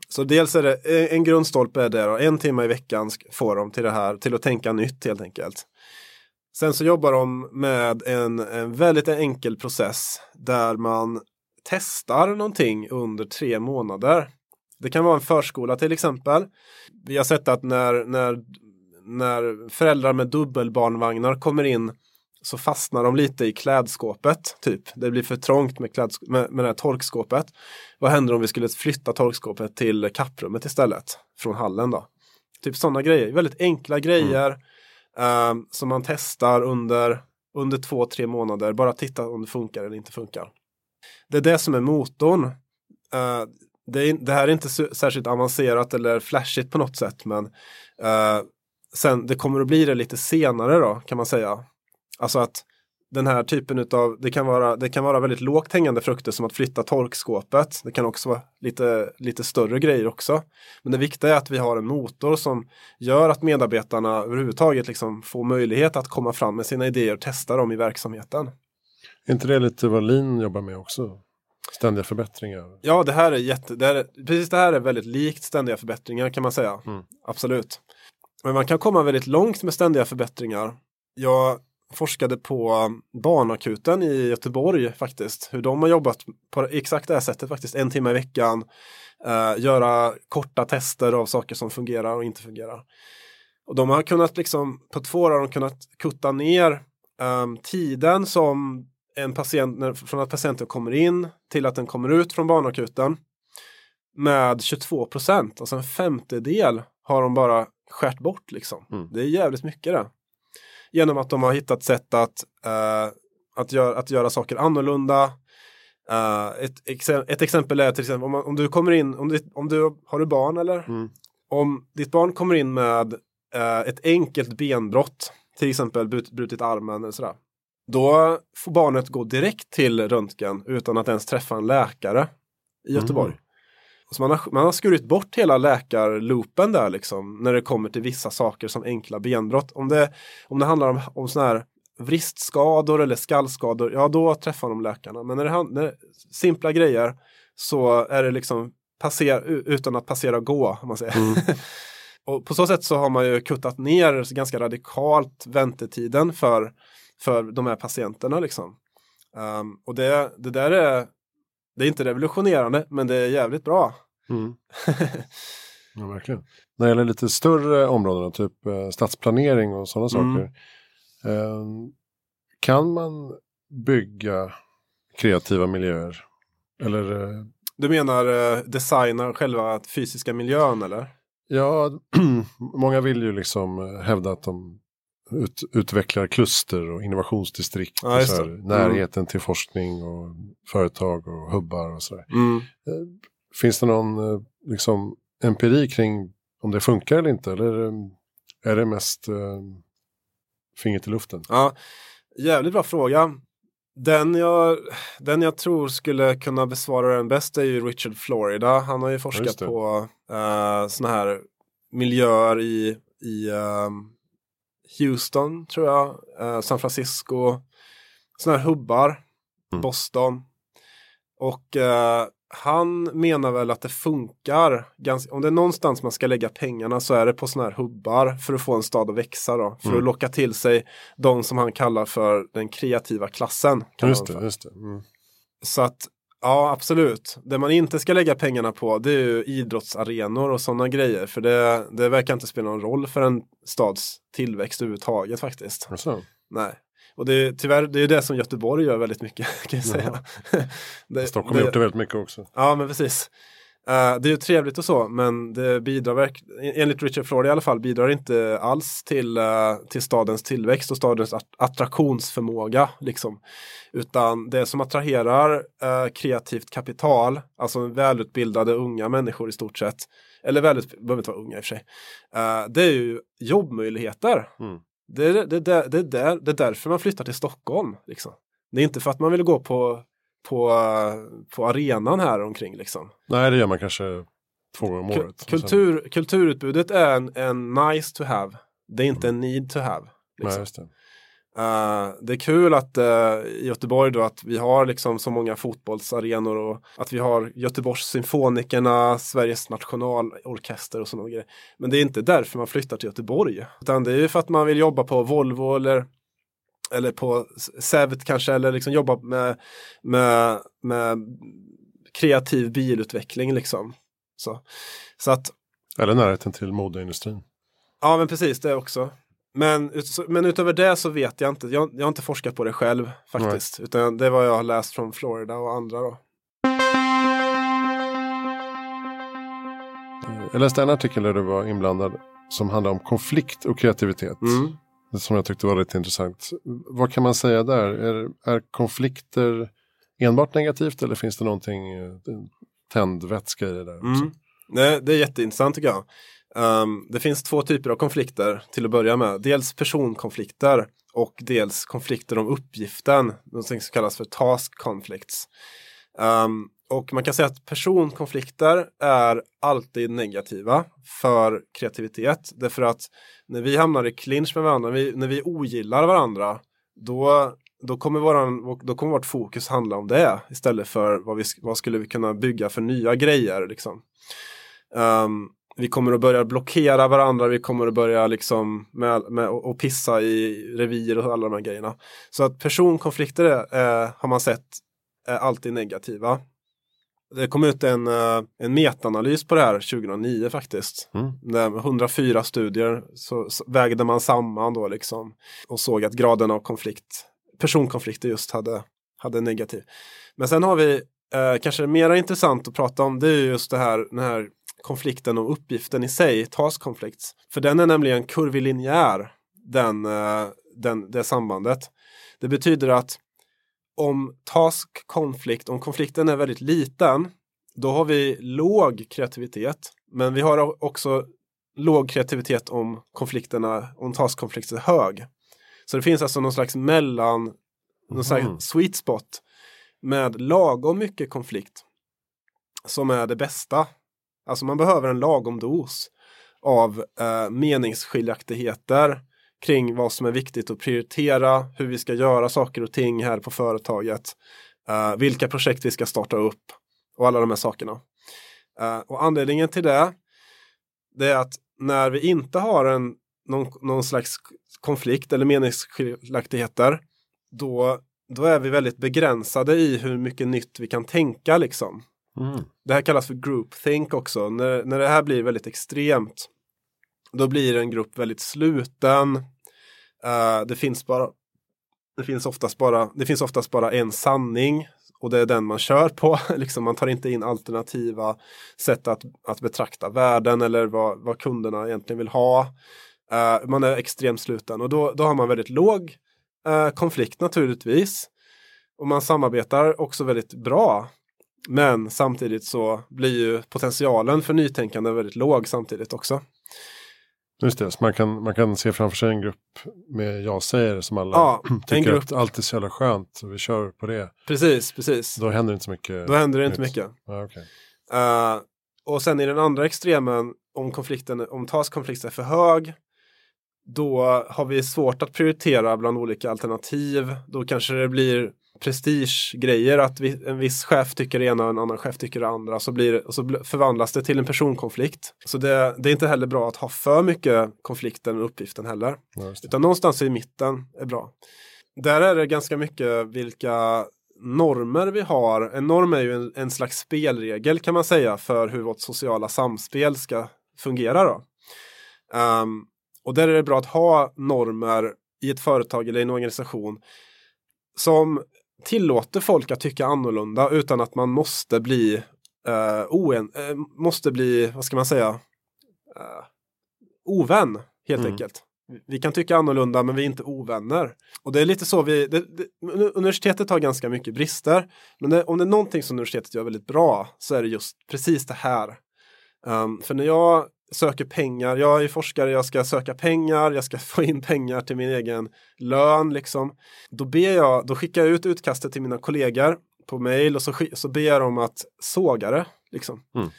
Så dels är det eh, en grundstolpe är det då, en timme i veckan får de till det här, till att tänka nytt helt enkelt. Sen så jobbar de med en, en väldigt enkel process där man testar någonting under tre månader. Det kan vara en förskola till exempel. Vi har sett att när, när, när föräldrar med dubbelbarnvagnar kommer in så fastnar de lite i klädskåpet. Typ. Det blir för trångt med, kläds- med, med det här torkskåpet. Vad händer om vi skulle flytta torkskåpet till kapprummet istället? Från hallen då. Typ sådana grejer. Väldigt enkla grejer. Mm eh, som man testar under, under två, tre månader. Bara titta om det funkar eller inte funkar. Det är det som är motorn. Eh, det, är, det, här är inte särskilt avancerat eller flashigt på något sätt men eh, sen, det kommer att bli det lite senare då kan man säga. Alltså att den här typen av, det kan, vara, det kan vara väldigt lågt hängande frukter som att flytta torkskåpet. Det kan också vara lite, lite större grejer också. Men det viktiga är att vi har en motor som gör att medarbetarna överhuvudtaget liksom får möjlighet att komma fram med sina idéer och testa dem i verksamheten. Är inte det lite vad Lean jobbar med också? Ständiga förbättringar? Ja, det här är jätte, det här, precis det här är väldigt likt ständiga förbättringar kan man säga. Mm. Absolut. Men man kan komma väldigt långt med ständiga förbättringar. Jag forskade på barnakuten i Göteborg faktiskt. Hur de har jobbat på exakt det här sättet faktiskt. En timme i veckan. eh, göra korta tester av saker som fungerar och inte fungerar. Och de har kunnat liksom, på två år har de kunnat kutta ner eh, tiden som en patient, när, från att patienten kommer in till att den kommer ut från barnakuten med 22 procent, alltså en femtedel har de bara skärt bort liksom. Mm. Det är jävligt mycket det. Genom att de har hittat sätt att, eh, att, gör, att göra saker annorlunda. Eh, ett, ett exempel är till exempel om, man, om du kommer in, om du, om du har du barn eller? Mm. Om ditt barn kommer in med eh, ett enkelt benbrott, till exempel brut, brutit armen eller sådär. Då får barnet gå direkt till röntgen utan att ens träffa en läkare i Göteborg. Mm. Så man, har, man har skurit bort hela läkarloopen där liksom när det kommer till vissa saker som enkla benbrott. Om det, om det handlar om, om sådana här vristskador eller skallskador, ja då träffar de läkarna. Men när det handlar simpla grejer så är det liksom passer, u- utan att passera gå, om man säger. Mm. [laughs] Och på så sätt så har man ju kuttat ner ganska radikalt väntetiden för, för de här patienterna. Liksom. Ehm, och det, det där är, det är inte revolutionerande, men det är jävligt bra. Mm. [laughs] Ja, verkligen. När det gäller lite större områden, typ eh, stadsplanering och sådana Mm. saker. Eh, kan man bygga kreativa miljöer? Eller eh, Du menar eh, designa själva fysiska miljön eller? ja, [clears throat] många vill ju liksom hävda att de ut, utvecklar kluster och innovationsdistrikt. Ja, och så här. Mm. Närheten till forskning och företag och hubbar och sådär. Mm. Finns det någon eh, liksom, empiri kring om det funkar eller inte? Eller eh, är det mest eh, fingret i luften? Ja, jävligt bra fråga. Den jag, den jag tror skulle kunna besvara den bäst är ju Richard Florida. Han har ju forskat det. på uh, sådana här miljöer i, i ehm, Houston, tror jag, eh, San Francisco, sådana här hubbar, Mm. Boston. Och eh, han menar väl att det funkar, ganska, om det är någonstans man ska lägga pengarna så är det på sådana här hubbar för att få en stad att växa då. För Mm. att locka till sig de som han kallar för den kreativa klassen. Just det, just det. Mm. Så att ja, absolut. Det man inte ska lägga pengarna på det är ju idrottsarenor och sådana grejer. För det, det verkar inte spela någon roll för en stads tillväxt överhuvudtaget faktiskt. Alltså, Nej. Och det är tyvärr det är det som Göteborg gör väldigt mycket [laughs] kan jag säga. det, Stockholm har gjort det väldigt mycket också. Ja, men precis. Eh, det är ju trevligt och så, men det bidrar enligt Richard Florida i alla fall, bidrar inte alls till, eh, till stadens tillväxt och stadens att- attraktionsförmåga. Liksom. Utan det som attraherar eh, kreativt kapital, alltså välutbildade unga människor i stort sett, eller välutbildade, behöver inte vara unga i och för sig, det är ju jobbmöjligheter. Mm. Det, är, det, det, är där, det är därför man flyttar till Stockholm. Liksom. Det är inte för att man vill gå på, på, på arenan här omkring. Liksom. Nej, det gör man kanske två gånger om Ku- året. Kultur, kulturutbudet är en, en nice to have. Det är inte en need to have. Mm. Nej, Det. Eh, det är kul att eh, i Göteborg då att vi har liksom så många fotbollsarenor och att vi har Göteborgs symfonikerna, Sveriges nationalorkester och sådana grejer. Men det är inte därför man flyttar till Göteborg. Utan det är ju för att man vill jobba på Volvo eller eller på Sävet kanske eller liksom jobba med, med, med kreativ bilutveckling liksom. Så, så att Eller närheten till modeindustrin. Ja, men precis det också. Men, men utöver det så vet jag inte. Jag, jag har inte forskat på det själv faktiskt. Utan det är vad jag har läst från Florida och andra då. Jag läste en artikel där du var inblandad som handlar om konflikt och kreativitet. Mm. Som jag tyckte var lite intressant. Vad kan man säga där? Är, är konflikter enbart negativt eller finns det någonting eh, tändvätska i det där? Mm. Det, det är jätteintressant tycker jag. Um, det finns två typer av konflikter till att börja med. Dels personkonflikter och dels konflikter om uppgiften. Någonting som kallas för task conflicts. Um, och man kan säga att personkonflikter är alltid negativa för kreativitet. Därför att när vi hamnar i clinch med varandra, vi, när vi ogillar varandra, då, då, kommer våran, då kommer vårt fokus handla om det istället för vad, vi, vad skulle vi kunna bygga för nya grejer. Liksom. Um, vi kommer att börja blockera varandra, vi kommer att börja liksom med, med och pissa i revir och alla de här grejerna. Så att personkonflikter eh, har man sett är alltid negativa. Det kom ut en, eh, en metaanalys på det här 2009 faktiskt. Mm. Där med 104 studier så, så vägde man samman då liksom och såg att graden av konflikt, personkonflikter just hade hade negativ. Men sen har vi eh, kanske mer intressant att prata om det är just det här, den här konflikten om uppgiften i sig, task conflicts. För den är nämligen kurvilinjär, den, eh, den, det sambandet. Det betyder att om task konflikt, om konflikten är väldigt liten, då har vi låg kreativitet. Men vi har också låg kreativitet om konflikterna, om taskkonflikten är hög. Så det finns alltså någon slags mellan, någon slags Mhm. sweet spot med lagom mycket konflikt som är det bästa. Alltså man behöver en lagom dos av eh, meningsskiljaktigheter kring vad som är viktigt att prioritera, hur vi ska göra saker och ting här på företaget, eh, vilka projekt vi ska starta upp och alla de här sakerna. Eh, och anledningen till det, det är att när vi inte har en, någon, någon slags konflikt eller meningsskiljaktigheter, då, då är vi väldigt begränsade i hur mycket nytt vi kan tänka liksom. Mm. Det här kallas för groupthink också. När, när det här blir väldigt extremt, då blir en grupp väldigt sluten. Uh, det finns bara det finns, oftast bara, det finns oftast bara en sanning och det är den man kör på. [laughs] liksom, man tar inte in alternativa sätt att, att betrakta världen eller vad, vad kunderna egentligen vill ha. Uh, man är extremt sluten och då, då har man väldigt låg uh, konflikt naturligtvis. Och man samarbetar också väldigt bra. Men samtidigt så blir ju potentialen för nytänkande väldigt låg samtidigt också. Just det, så man kan, man kan se framför sig en grupp med ja-sägare som alla Ja, [clears throat] tycker grupp. att allt är så jävla skönt och vi kör på det. Precis, precis. Då händer det inte så mycket. Då händer det inte nytt. mycket. Ja, okej. Eh, och sen i den andra extremen, om konflikten, om taskkonflikten är för hög, då har vi svårt att prioritera bland olika alternativ. Då kanske det blir prestigegrejer, att vi, en viss chef tycker det ena och en annan chef tycker det andra, så, blir, och så förvandlas det till en personkonflikt. Så det, det är inte heller bra att ha för mycket konflikter med uppgiften heller. Utan någonstans i mitten är bra. Där är det ganska mycket vilka normer vi har. En norm är ju en, en slags spelregel kan man säga för hur vårt sociala samspel ska fungera. Då. Ehm, och där är det bra att ha normer i ett företag eller i en organisation som tillåter folk att tycka annorlunda utan att man måste bli uh, oen, eh, måste bli, vad ska man säga, uh, ovän helt Mm. enkelt. Vi kan tycka annorlunda men vi är inte ovänner. Och det är lite så vi, det, det, universitetet har ganska mycket brister. Men det, om det är någonting som universitetet gör väldigt bra så är det just precis det här. Um, för när jag söker pengar, jag är forskare, jag ska söka pengar, jag ska [laughs] få in pengar till min egen lön liksom. Då ber jag, då skickar jag ut utkastet till mina kollegor på mail och så, så ber jag dem att såga det. Liksom. Mm.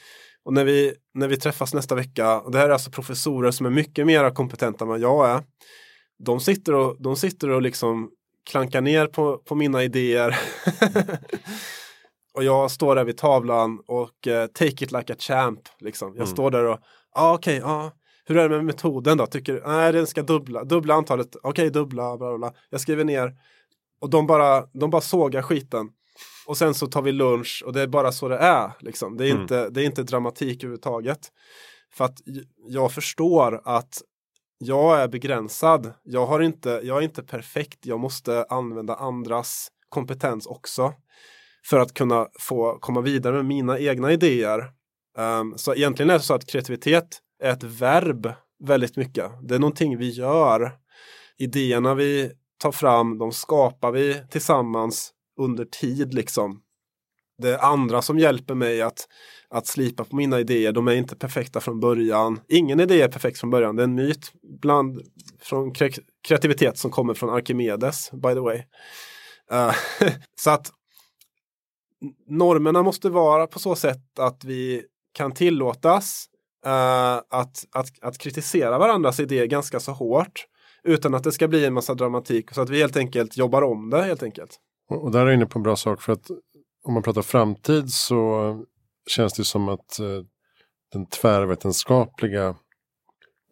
Och när vi, när vi träffas nästa vecka, och det här är alltså professorer som är mycket mer kompetenta än vad jag är. De sitter och, de sitter och liksom klankar ner på, på mina idéer. [laughs] och jag står där vid tavlan och eh, take it like a champ. Liksom. Jag Mm. står där och, ah, okej, ja. Hur är det med metoden då? Tycker nej den ska dubbla, dubbla antalet, okej dubbla, bla bla bla. Jag skriver ner. Och de bara, de bara sågar skiten. Och sen så tar vi lunch och det är bara så det är. Liksom. Det, är Mm. inte, det är inte dramatik överhuvudtaget. För att jag förstår att jag är begränsad. Jag, har inte, jag är inte perfekt. Jag måste använda andras kompetens också. För att kunna få komma vidare med mina egna idéer. Um, så egentligen är det så att kreativitet är ett verb väldigt mycket. Det är någonting vi gör. Idéerna vi tar fram, de skapar vi tillsammans under tid liksom. Det andra som hjälper mig att, att slipa på mina idéer. De är inte perfekta från början. Ingen idé är perfekt från början. Det är en myt bland från kre- kreativitet som kommer från Arkimedes, by the way. Uh, [laughs] så att normerna måste vara på så sätt att vi kan tillåtas eh, att, att, att kritisera varandras idéer ganska så hårt utan att det ska bli en massa dramatik så att vi helt enkelt jobbar om det helt enkelt. Och, och där är jag inne på en bra sak för att om man pratar framtid så känns det som att eh, den tvärvetenskapliga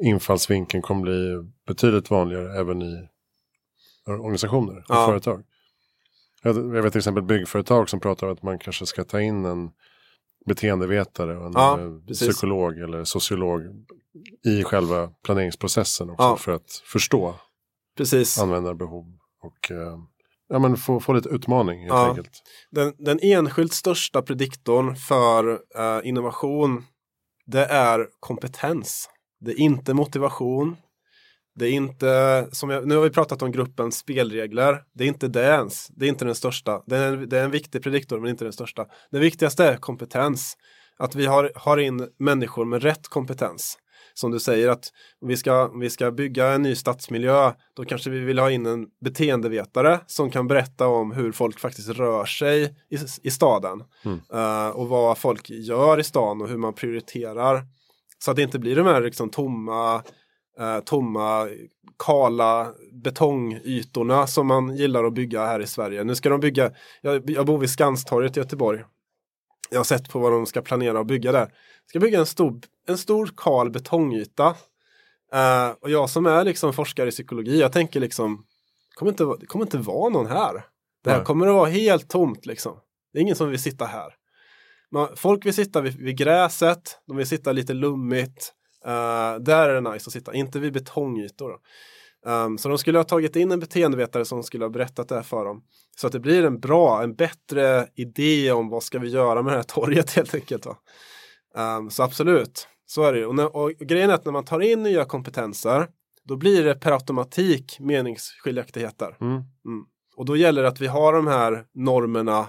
infallsvinkeln kommer bli betydligt vanligare även i organisationer och Ja. företag. Jag vet till exempel byggföretag som pratar om att man kanske ska ta in en beteendevetare och en Ja, eh, psykolog eller sociolog i själva planeringsprocessen också Ja. för att förstå Precis. användarbehov och eh, ja, men få, få lite utmaning helt Ja. enkelt. Den, den enskilt största prediktorn för eh, innovation det är kompetens. Det är inte motivation. Det är inte, som jag, nu har vi pratat om gruppens spelregler. Det är inte det ens. Det är inte den största. Det är, en- det är en viktig prediktor men inte den största. Det viktigaste är kompetens. Att vi har, har in människor med rätt kompetens. Som du säger att om vi ska, om vi ska bygga en ny stadsmiljö då kanske vi vill ha in en beteendevetare som kan berätta om hur folk faktiskt rör sig i, i staden. Eh, och vad folk gör i stan och hur man prioriterar. Så att det inte blir de här liksom tomma, eh, tomma, kala betongytorna som man gillar att bygga här i Sverige. Nu ska de bygga, jag, jag bor vid Skanstorget i Göteborg. Jag har sett på vad de ska planera att bygga där. Ska bygga en stor, en stor kal betongyta. Eh, och jag som är liksom forskare i psykologi, jag tänker liksom, det kommer inte, det kommer inte vara någon här. Det här kommer att vara helt tomt liksom. Det är ingen som vill sitta här. Men folk vill sitta vid, vid gräset, de vill sitta lite lummigt. Eh, där är det nice att sitta, inte vid betongytor. Um, så de skulle ha tagit in en beteendevetare som skulle ha berättat det här för dem. Så att det blir en bra, en bättre idé om vad ska vi göra med det här [laughs] torget helt enkelt. Um, så absolut, så är det ju. Och, när, och grejen är att när man tar in nya kompetenser då blir det per automatik meningsskiljaktigheter. Mm. Och då gäller det att vi har de här normerna,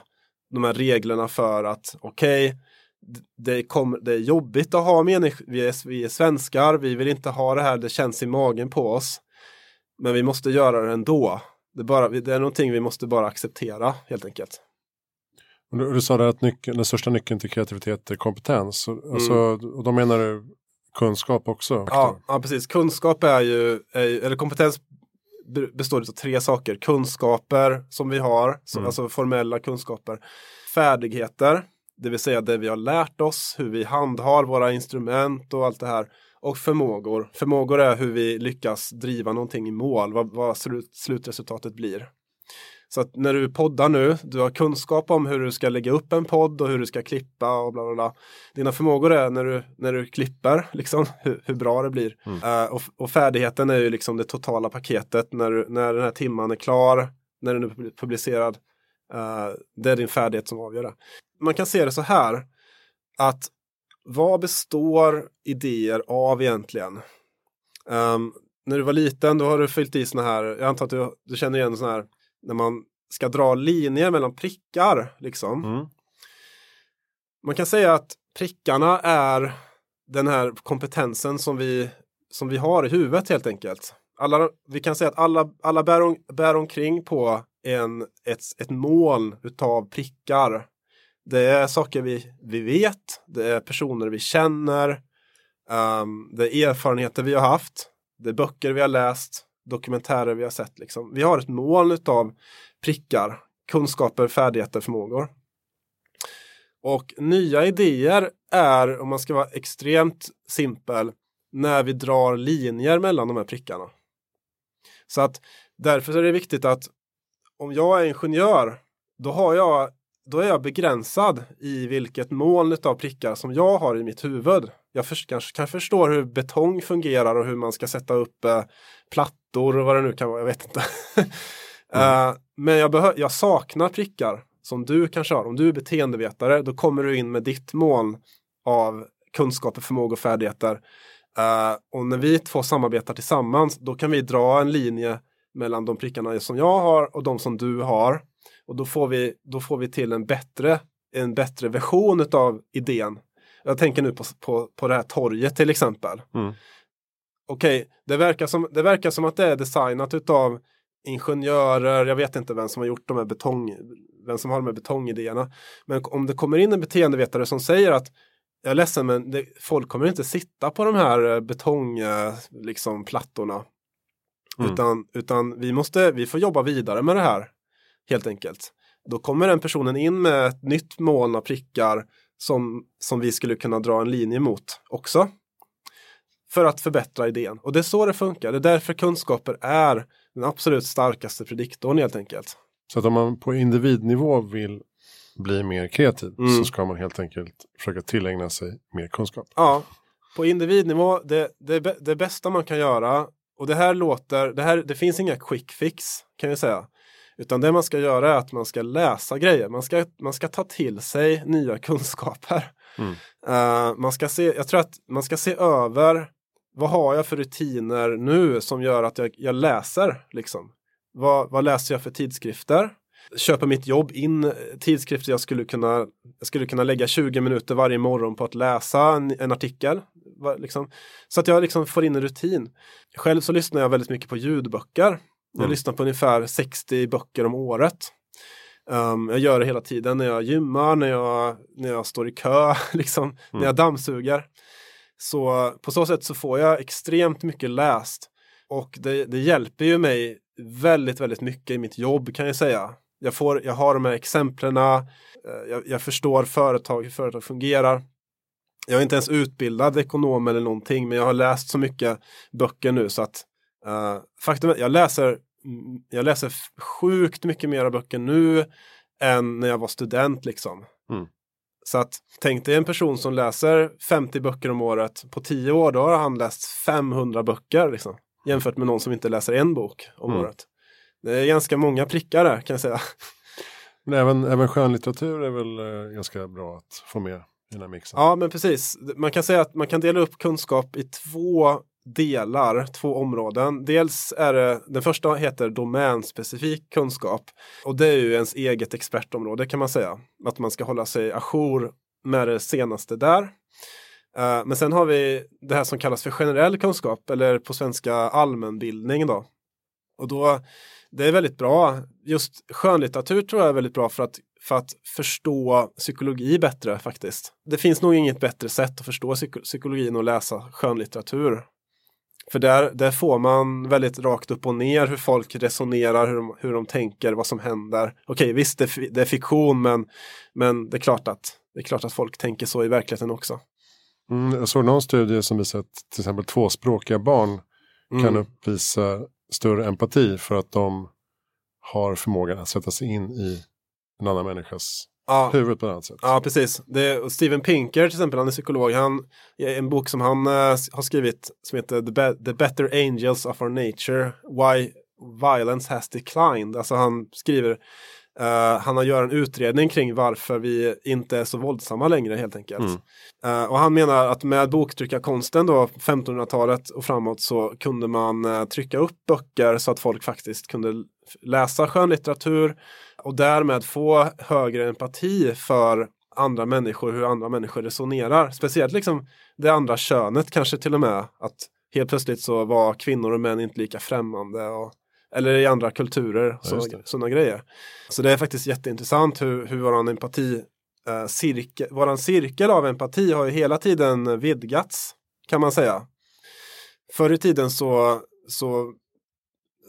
de här reglerna för att okej, d- det, kommer- det är jobbigt att ha mening, vi är, vi är svenskar, vi vill inte ha det här, det känns i magen på oss. Men vi måste göra det ändå. Det är, bara, det är någonting vi måste bara acceptera helt enkelt. Du, du sa där att nyckeln, den största nyckeln till kreativitet är kompetens. Och, alltså, och då menar du kunskap också? Mm. Ja, ja, precis. Kunskap är ju, är, eller kompetens be- består av tre saker. Kunskaper som vi har, så, Mm. alltså formella kunskaper. Färdigheter, det vill säga det vi har lärt oss, hur vi handhar våra instrument och allt det här. Och förmågor. Förmågor är hur vi lyckas driva någonting i mål, vad, vad slut, slutresultatet blir. Så att när du poddar nu, du har kunskap om hur du ska lägga upp en podd och hur du ska klippa och bla bla bla. Dina förmågor är när du, när du klipper, liksom, [laughs] hur, hur bra det blir. Eh, och, och färdigheten är ju liksom det totala paketet när, du, när den här timman är klar, när den är pub- publicerad. Eh, det är din färdighet som avgör det. Man kan se det så här, att vad består idéer av egentligen? Ehm, när du var liten då har du fyllt i såna här, jag antar att du, du känner igen såna här, när man ska dra linjer mellan prickar liksom. Mm. Man kan säga att prickarna är den här kompetensen som vi, som vi har i huvudet helt enkelt. Alla, vi kan säga att alla, alla bär, om, bär omkring på en, ett, ett moln utav prickar. Det är saker vi, vi vet, det är personer vi känner, um, det är erfarenheter vi har haft, det är böcker vi har läst, dokumentärer vi har sett. Liksom. Vi har ett moln utav prickar, kunskaper, färdigheter, förmågor. Och nya idéer är, om man ska vara extremt simpel, när vi drar linjer mellan de här prickarna. Så att därför är det viktigt att om jag är ingenjör, då, har jag, då är jag begränsad i vilket moln av prickar som jag har i mitt huvud. Jag för, kanske kan förstå hur betong fungerar och hur man ska sätta upp eh, plattor och vad det nu kan vara, jag vet inte. [laughs] Eh, men jag, behö- jag saknar prickar som du kanske har. Om du är beteendevetare, då kommer du in med ditt moln av kunskaper, förmågor och färdigheter. Eh, och när vi två samarbetar tillsammans, då kan vi dra en linje mellan de prickarna som jag har och de som du har. Och då får vi, då får vi till en bättre, en bättre version av idén. Jag tänker nu på, på, på det här torget till exempel. Mm. Okej, det, verkar som, det verkar som att det är designat utav ingenjörer, jag vet inte vem som har gjort de här betong, vem som har de här betongidéerna. Men om det kommer in en beteendevetare som säger att jag är ledsen men det, folk kommer inte sitta på de här eh, betong, eh, liksom, plattorna. Mm. Utan, utan vi, måste, vi får jobba vidare med det här. Helt enkelt. Då kommer den personen in med ett nytt moln av prickar som, som vi skulle kunna dra en linje mot också. För att förbättra idén. Och det är så det funkar. Det är därför kunskaper är den absolut starkaste prediktorn helt enkelt. Så att om man på individnivå vill bli mer kreativ Mm. så ska man helt enkelt försöka tillägna sig mer kunskap. Ja, på individnivå, det, det, det bästa man kan göra, och det här låter, det, här, det finns inga quick fix kan jag säga. Utan det man ska göra är att man ska läsa grejer. Man ska, man ska ta till sig nya kunskaper. Mm. Uh, man ska se, jag tror att man ska se över vad har jag för rutiner nu som gör att jag, jag läser? Liksom? Vad, vad läser jag för tidskrifter? Köper mitt jobb in tidskrifter jag skulle kunna, jag skulle kunna lägga 20 minuter varje morgon på att läsa en, en artikel. Liksom. Så att jag liksom får in en rutin. Själv så lyssnar jag väldigt mycket på ljudböcker. Jag mm. lyssnar på ungefär 60 böcker om året. Um, jag gör det hela tiden när jag gymmar, när jag, när jag står i kö, [laughs] liksom, mm. när jag dammsuger. Så på så sätt så får jag extremt mycket läst. Och det, det hjälper ju mig väldigt, väldigt mycket i mitt jobb kan jag säga. Jag, får, jag har de här exemplen, eh, jag, jag förstår företag, hur företag fungerar. Jag är inte ens utbildad ekonom eller någonting, men jag har läst så mycket böcker nu så att uh, faktum är jag läser, jag läser sjukt mycket mera böcker nu än när jag var student liksom. Mm. Så att tänk dig en person som läser 50 böcker om året. På 10 år då har han läst 500 böcker liksom. Jämfört med någon som inte läser en bok om mm. året. Det är ganska många prickar där kan jag säga. Men även, även skönlitteratur är väl eh, ganska bra att få med i den här mixen? Ja men precis. Man kan säga att man kan dela upp kunskap i två delar, två områden. Dels är det, den första heter domänspecifik kunskap och det är ju ens eget expertområde kan man säga. Att man ska hålla sig ajour med det senaste där. Eh, men sen har vi det här som kallas för generell kunskap eller på svenska allmänbildning då. Och då, det är väldigt bra. Just skönlitteratur tror jag är väldigt bra för att, för att förstå psykologi bättre faktiskt. Det finns nog inget bättre sätt att förstå psykologin att läsa skönlitteratur. För där, där får man väldigt rakt upp och ner hur folk resonerar, hur de, hur de tänker, vad som händer. Okej, visst det, det är fiktion men, men det, är klart att, det är klart att folk tänker så i verkligheten också. Mm, jag såg någon studie som visar att till exempel tvåspråkiga barn mm. kan uppvisa större empati för att de har förmågan att sätta sig in i en annan människas ja. huvud på ett annat sätt. Ja, precis. Det, Steven Pinker till exempel, han är psykolog. Han, en bok som han uh, har skrivit som heter The, Be The Better Angels of Our Nature, Why Violence Has Declined. Alltså han skriver Uh, han har gjort en utredning kring varför vi inte är så våldsamma längre helt enkelt. Mm. Uh, och han menar att med boktryckarkonsten då 1500-talet och framåt så kunde man uh, trycka upp böcker så att folk faktiskt kunde läsa skönlitteratur och därmed få högre empati för andra människor, hur andra människor resonerar. Speciellt liksom det andra könet kanske till och med. Att helt plötsligt så var kvinnor och män inte lika främmande. Och, eller i andra kulturer, ja, sådana grejer. Så det är faktiskt jätteintressant hur, hur våran empati eh, cirkel, våran cirkel av empati har ju hela tiden vidgats kan man säga. Förr i tiden så, så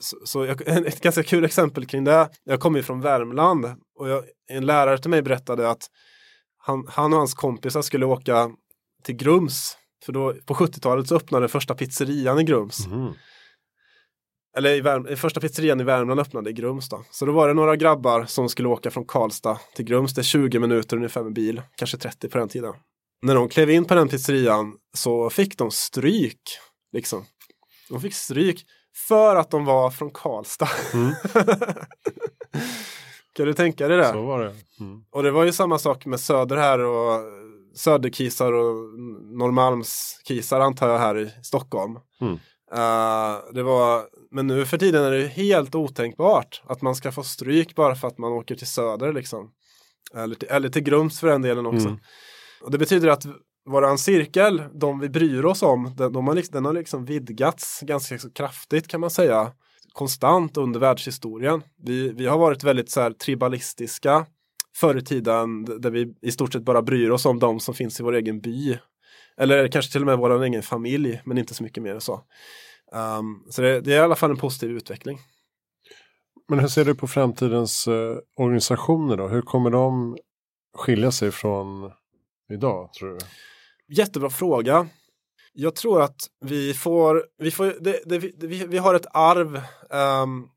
så, så jag, [laughs] ett ganska kul exempel kring det. Jag kommer ju från Värmland och jag, en lärare till mig berättade att han, han och hans kompisar skulle åka till Grums. För då på 70-talet så öppnade första pizzerian i Grums. Mm. Eller i Värm första pizzerian i Värmland öppnade i Grums då. Så då var det några grabbar som skulle åka från Karlstad till Grums. Det är 20 minuter ungefär med bil, kanske 30 på den tiden. När de klev in på den pizzerian så fick de stryk. Liksom. De fick stryk för att de var från Karlstad. Mm. [laughs] kan du tänka dig det? Så var det. Mm. Och det var ju samma sak med Söder här och Söderkisar och Norrmalmskisar antar jag här i Stockholm. Mm. Uh, det var, men nu för tiden är det helt otänkbart att man ska få stryk bara för att man åker till Söder liksom. Eller till, eller till Grums för den delen också. Mm. Och det betyder att våran cirkel, de vi bryr oss om, den, de har, liksom, den har liksom vidgats ganska kraftigt kan man säga. Konstant under världshistorien. Vi, vi har varit väldigt så här, tribalistiska förr i tiden där vi i stort sett bara bryr oss om de som finns i vår egen by. Eller kanske till och med vår egen familj, men inte så mycket mer än så. Um, så det, det, är i alla fall en positiv utveckling. Men hur ser du på framtidens uh, organisationer då? Hur kommer de skilja sig från idag tror du? Jättebra fråga. Jag tror att vi får, vi, får det, det, vi, vi har ett arv um,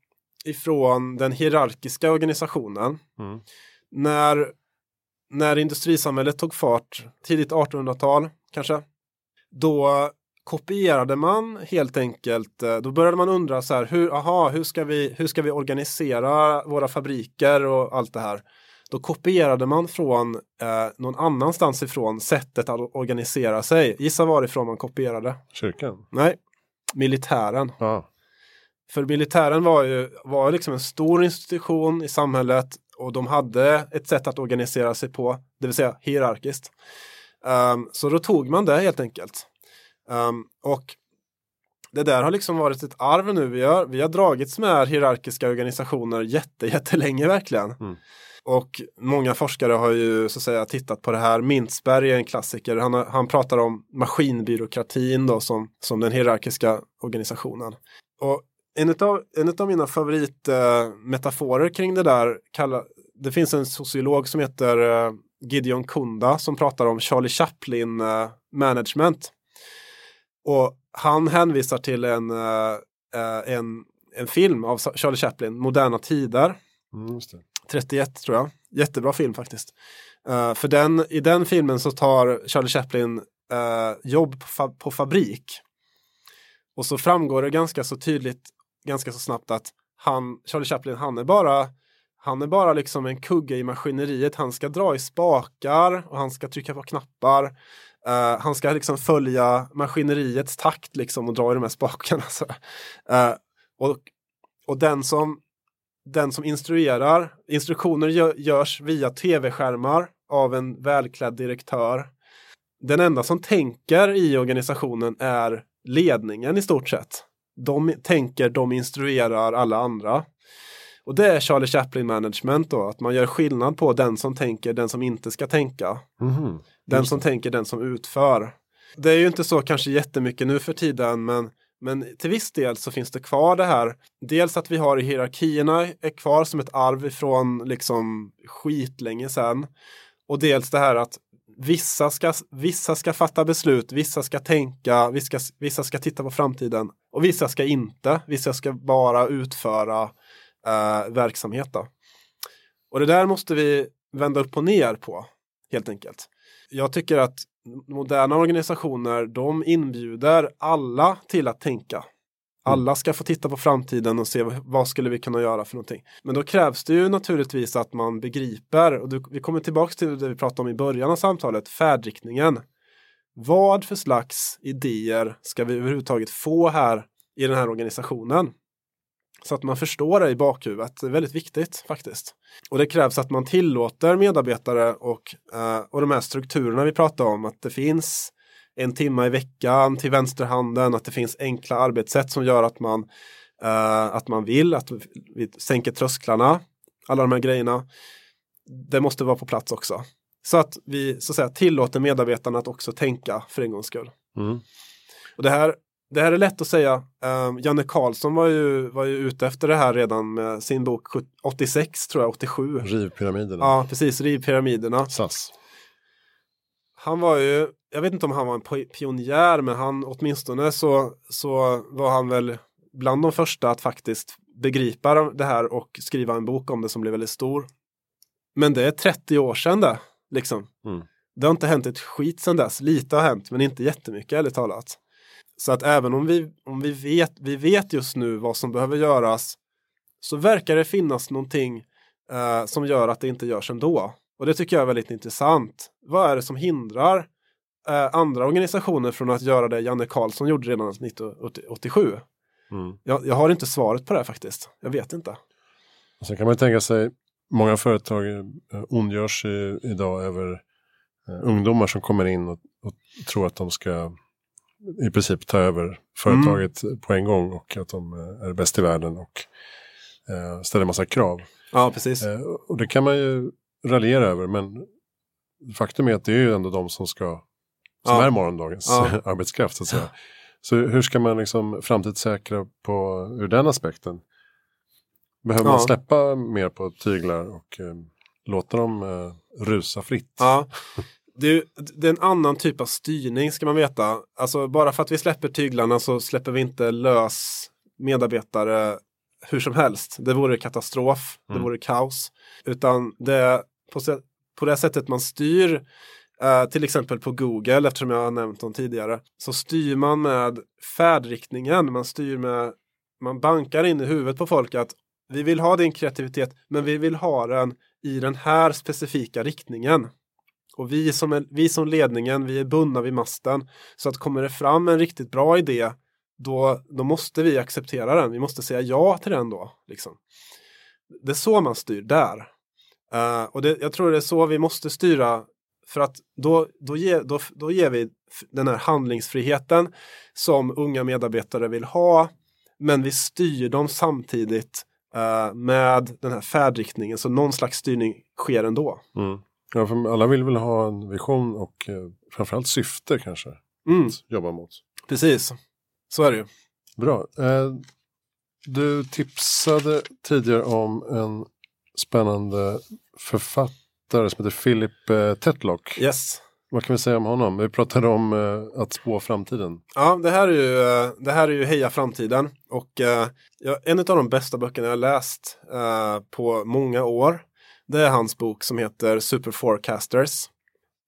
ifrån den hierarkiska organisationen. Mm. När, när industrisamhället tog fart, tidigt 1800-tal kanske, då kopierade man helt enkelt, eh, då började man undra så här, hur, aha, hur, ska vi, hur ska vi organisera våra fabriker och allt det här. Då kopierade man från eh, någon annanstans ifrån sättet att organisera sig. Gissa varifrån man kopierade? Kyrkan? Nej, militären. Ja. För militären var ju var liksom en stor institution i samhället och de hade ett sätt att organisera sig på, det vill säga hierarkiskt. Um, så då tog man det helt enkelt. Um, och det där har liksom varit ett arv nu. Vi har, vi har dragits med hierarkiska organisationer jätte, jättelänge verkligen. Mm. Och många forskare har ju så att säga tittat på det här. Mintzberg är en klassiker. Han, han pratar om maskinbyråkratin då som, som den hierarkiska organisationen. Och en av, en mina favoritmetaforer kring det där, kalla, det finns en sociolog som heter eh, Gideon Kunda som pratar om Charlie Chaplin eh, management. Och han hänvisar till en, eh, eh en, en film av Charlie Chaplin, Moderna tider. Mm, just det. 31 tror jag. Jättebra film faktiskt. Uh, för den, i den filmen så tar Charlie Chaplin uh, jobb på, fa- på fabrik. Och så framgår det ganska så tydligt, ganska så snabbt att han, Charlie Chaplin, han är bara han är bara liksom en kugge i maskineriet. Han ska dra i spakar och han ska trycka på knappar. Uh, han ska liksom följa maskineriets takt liksom och dra i de här spakarna. Så. Och, och den som den som instruerar, instruktioner gö- görs via tv-skärmar av en välklädd direktör. Den enda som tänker i organisationen är ledningen i stort sett. De tänker, de instruerar alla andra. Och det är Charlie Chaplin management då, att man gör skillnad på den som tänker, den som inte ska tänka. Mhm. Den som tänker, den som utför. Det är ju inte så kanske jättemycket nu för tiden, men, men till viss del så finns det kvar det här. Dels att vi har hierarkierna är kvar som ett arv ifrån liksom skitlänge sedan. Och dels det här att vissa ska, vissa ska fatta beslut, vissa ska tänka, vissa, vissa ska titta på framtiden och vissa ska inte. Vissa ska bara utföra eh, verksamhet. Då. Och det där måste vi vända upp och ner på, helt enkelt. Jag tycker att moderna organisationer, de inbjuder alla till att tänka. Alla ska få titta på framtiden och se vad- vad skulle vi kunna göra för någonting. Men då krävs det ju naturligtvis att man begriper, och du, vi kommer tillbaka till det vi pratade om i början av samtalet, färdriktningen. Vad för slags idéer ska vi överhuvudtaget få här i den här organisationen? Så att man förstår det i bakhuvudet, det är väldigt viktigt faktiskt. Och det krävs att man tillåter medarbetare och, eh, och de här strukturerna vi pratar om, att det finns en timme i veckan till vänsterhanden, att det finns enkla arbetssätt som gör att man, eh, att man vill, att vi sänker trösklarna, alla de här grejerna. Det måste vara på plats också. Så att vi så att säga, tillåter medarbetarna att också tänka för en gångs skull. Mm. Och det här, det här är lätt att säga. Um, Janne Karlsson var ju, var ju ute efter det här redan med sin bok 70 86, tror jag, 87. Rivpyramiderna. Ja, precis, Riv pyramiderna. SAS. Han var ju, jag vet inte om han var en pionjär, men han åtminstone så, så var han väl bland de första att faktiskt begripa det här och skriva en bok om det som blev väldigt stor. Men det är 30 år sedan det, liksom. Mm. Det har inte hänt ett skit sedan dess. Lite har hänt, men inte jättemycket ärligt talat. Så att även om vi, om vi vet, vi vet just nu vad som behöver göras så verkar det finnas någonting eh, som gör att det inte görs ändå. Och det tycker jag är väldigt intressant. Vad är det som hindrar eh, andra organisationer från att göra det Janne Karlsson gjorde redan 1987? Mm. Jag, jag har inte svaret på det faktiskt. Jag vet inte. Sen kan man tänka sig, många företag eh, ondgör sig idag över eh, ungdomar som kommer in och, och tror att de ska i princip ta över företaget på en gång och att de eh, är bäst i världen och eh, ställer massa krav. Ja, precis. Eh, och det kan man ju raljera över men faktum är att det är ju ändå de som ska som Ja. är morgondagens Ja. [laughs] arbetskraft så att säga. Så hur ska man liksom framtidssäkra på ur den aspekten? Behöver man Ja. släppa mer på tyglar och eh, låta dem eh, rusa fritt? Ja. [laughs] Det är, ju- det är en annan typ av styrning ska man veta. Alltså bara för att vi släpper tyglarna så släpper vi inte lös medarbetare hur som helst. Det vore katastrof, det Mm. vore kaos. Utan det på, på det sättet man styr Uh, till exempel på Google, eftersom jag har nämnt dem tidigare, så styr man med färdriktningen. Man styr med, man bankar in i huvudet på folk att vi vill ha din kreativitet, men vi vill ha den i den här specifika riktningen. Och vi som, är, vi som ledningen, vi är bundna vid masten. Så att kommer det fram en riktigt bra idé, då, då måste vi acceptera den. Vi måste säga ja till den då. Liksom. Det är så man styr där. Uh, och det, jag tror det är så vi måste styra för att då, då, ge, då, då ger vi den här handlingsfriheten som unga medarbetare vill ha. Men vi styr dem samtidigt uh, med den här färdriktningen. Så någon slags styrning sker ändå. Mm. Ja, för alla vill väl ha en vision och eh, framförallt syfte kanske. Mm. Att jobba mot. Precis, så är det ju. Bra. Eh, du tipsade tidigare om en spännande författare som heter Philip eh, Tetlock. Yes. Vad kan vi säga om honom? Vi pratade om eh, att spå framtiden. Ja, det här är ju, eh, det här är ju Heja framtiden. Och eh, en av de bästa böckerna jag läst eh, på många år. Det är hans bok som heter Super Forecasters.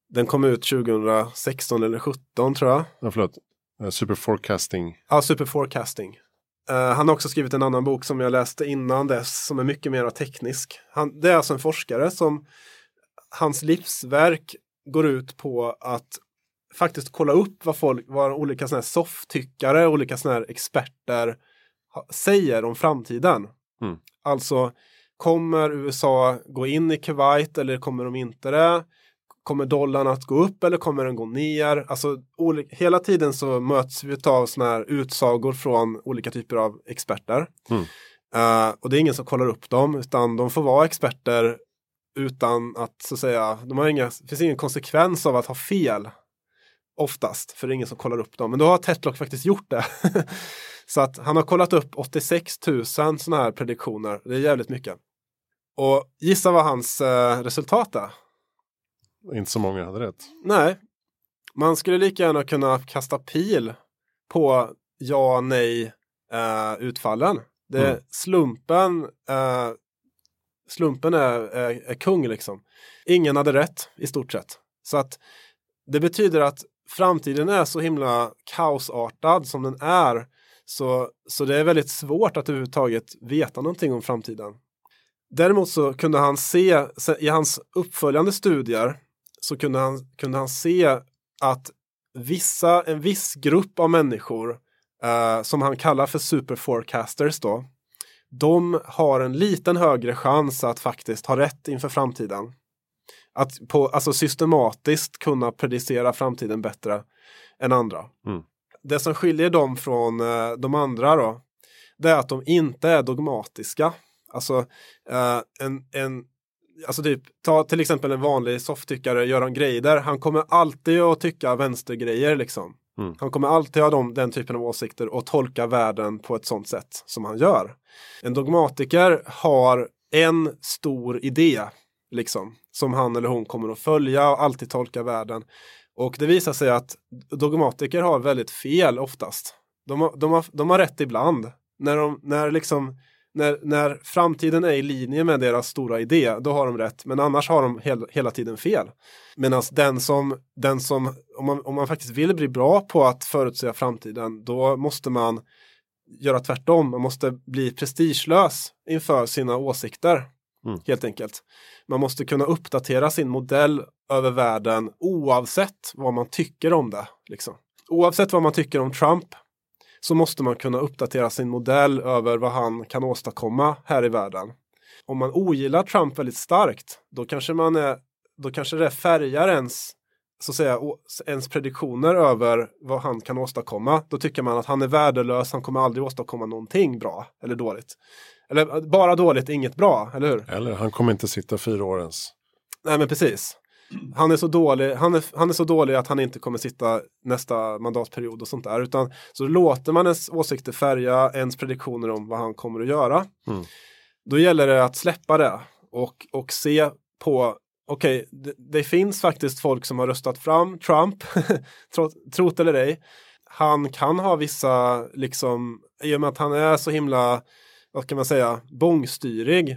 Den kom ut 2016 eller 2017 tror jag. Ja, förlåt. Uh, super Forecasting. Ja, Super Forecasting. Uh, han har också skrivit en annan bok som jag läste innan dess som är mycket mer teknisk. Han, det är alltså en forskare som hans livsverk går ut på att faktiskt kolla upp vad, folk, vad olika såna här sofftyckare, olika såna här experter säger om framtiden. Mm. Alltså Kommer USA gå in i Kuwait eller kommer de inte det? Kommer dollarn att gå upp eller kommer den gå ner? Alltså hela tiden så möts vi av sådana här utsagor från olika typer av experter. Mm. Uh, och det är ingen som kollar upp dem utan de får vara experter utan att så att säga, de har inga, det finns ingen konsekvens av att ha fel. Oftast, för det är ingen som kollar upp dem. Men då har Tetlock faktiskt gjort det. [laughs] så att han har kollat upp 86 000 sådana här prediktioner. Det är jävligt mycket. Och gissa vad hans eh, resultat är? Inte så många hade rätt. Nej. Man skulle lika gärna kunna kasta pil på ja, nej eh, utfallen. Det, mm. Slumpen, eh, slumpen är, är, är kung liksom. Ingen hade rätt i stort sett. Så att det betyder att framtiden är så himla kaosartad som den är. Så, så det är väldigt svårt att överhuvudtaget veta någonting om framtiden. Däremot så kunde han se, i hans uppföljande studier, så kunde han, kunde han se att vissa, en viss grupp av människor, eh, som han kallar för superforecasters då, de har en liten högre chans att faktiskt ha rätt inför framtiden. Att på, alltså systematiskt kunna predicera framtiden bättre än andra. Mm. Det som skiljer dem från eh, de andra då, det är att de inte är dogmatiska. Alltså, uh, en, en, alltså typ, ta till exempel en vanlig sofftyckare, Göran Greider, han kommer alltid att tycka vänstergrejer liksom. Mm. Han kommer alltid ha dem, den typen av åsikter och tolka världen på ett sånt sätt som han gör. En dogmatiker har en stor idé, liksom, som han eller hon kommer att följa och alltid tolka världen. Och det visar sig att dogmatiker har väldigt fel oftast. De har, de har, de har rätt ibland. När, de, när liksom när, när framtiden är i linje med deras stora idé, då har de rätt. Men annars har de hel, hela tiden fel. Medan den som, den som om, man, om man faktiskt vill bli bra på att förutsäga framtiden, då måste man göra tvärtom. Man måste bli prestigelös inför sina åsikter. Mm. Helt enkelt. Man måste kunna uppdatera sin modell över världen oavsett vad man tycker om det. Liksom. Oavsett vad man tycker om Trump så måste man kunna uppdatera sin modell över vad han kan åstadkomma här i världen. Om man ogillar Trump väldigt starkt, då kanske man är, då kanske det färgar ens så att säga, ens prediktioner över vad han kan åstadkomma. Då tycker man att han är värdelös, han kommer aldrig åstadkomma någonting bra eller dåligt. Eller bara dåligt, inget bra, eller hur? Eller han kommer inte sitta fyra år ens. Nej men precis han är så dålig, han är, han är så dålig att han inte kommer sitta nästa mandatperiod och sånt där. Utan, så låter man ens åsikter färga ens prediktioner om vad han kommer att göra. Mm. Då gäller det att släppa det och, och se på okej, okay, det, det, finns faktiskt folk som har röstat fram Trump, [laughs] trot eller ej. Han kan ha vissa, liksom, i och med att han är så himla, vad kan man säga, bångstyrig,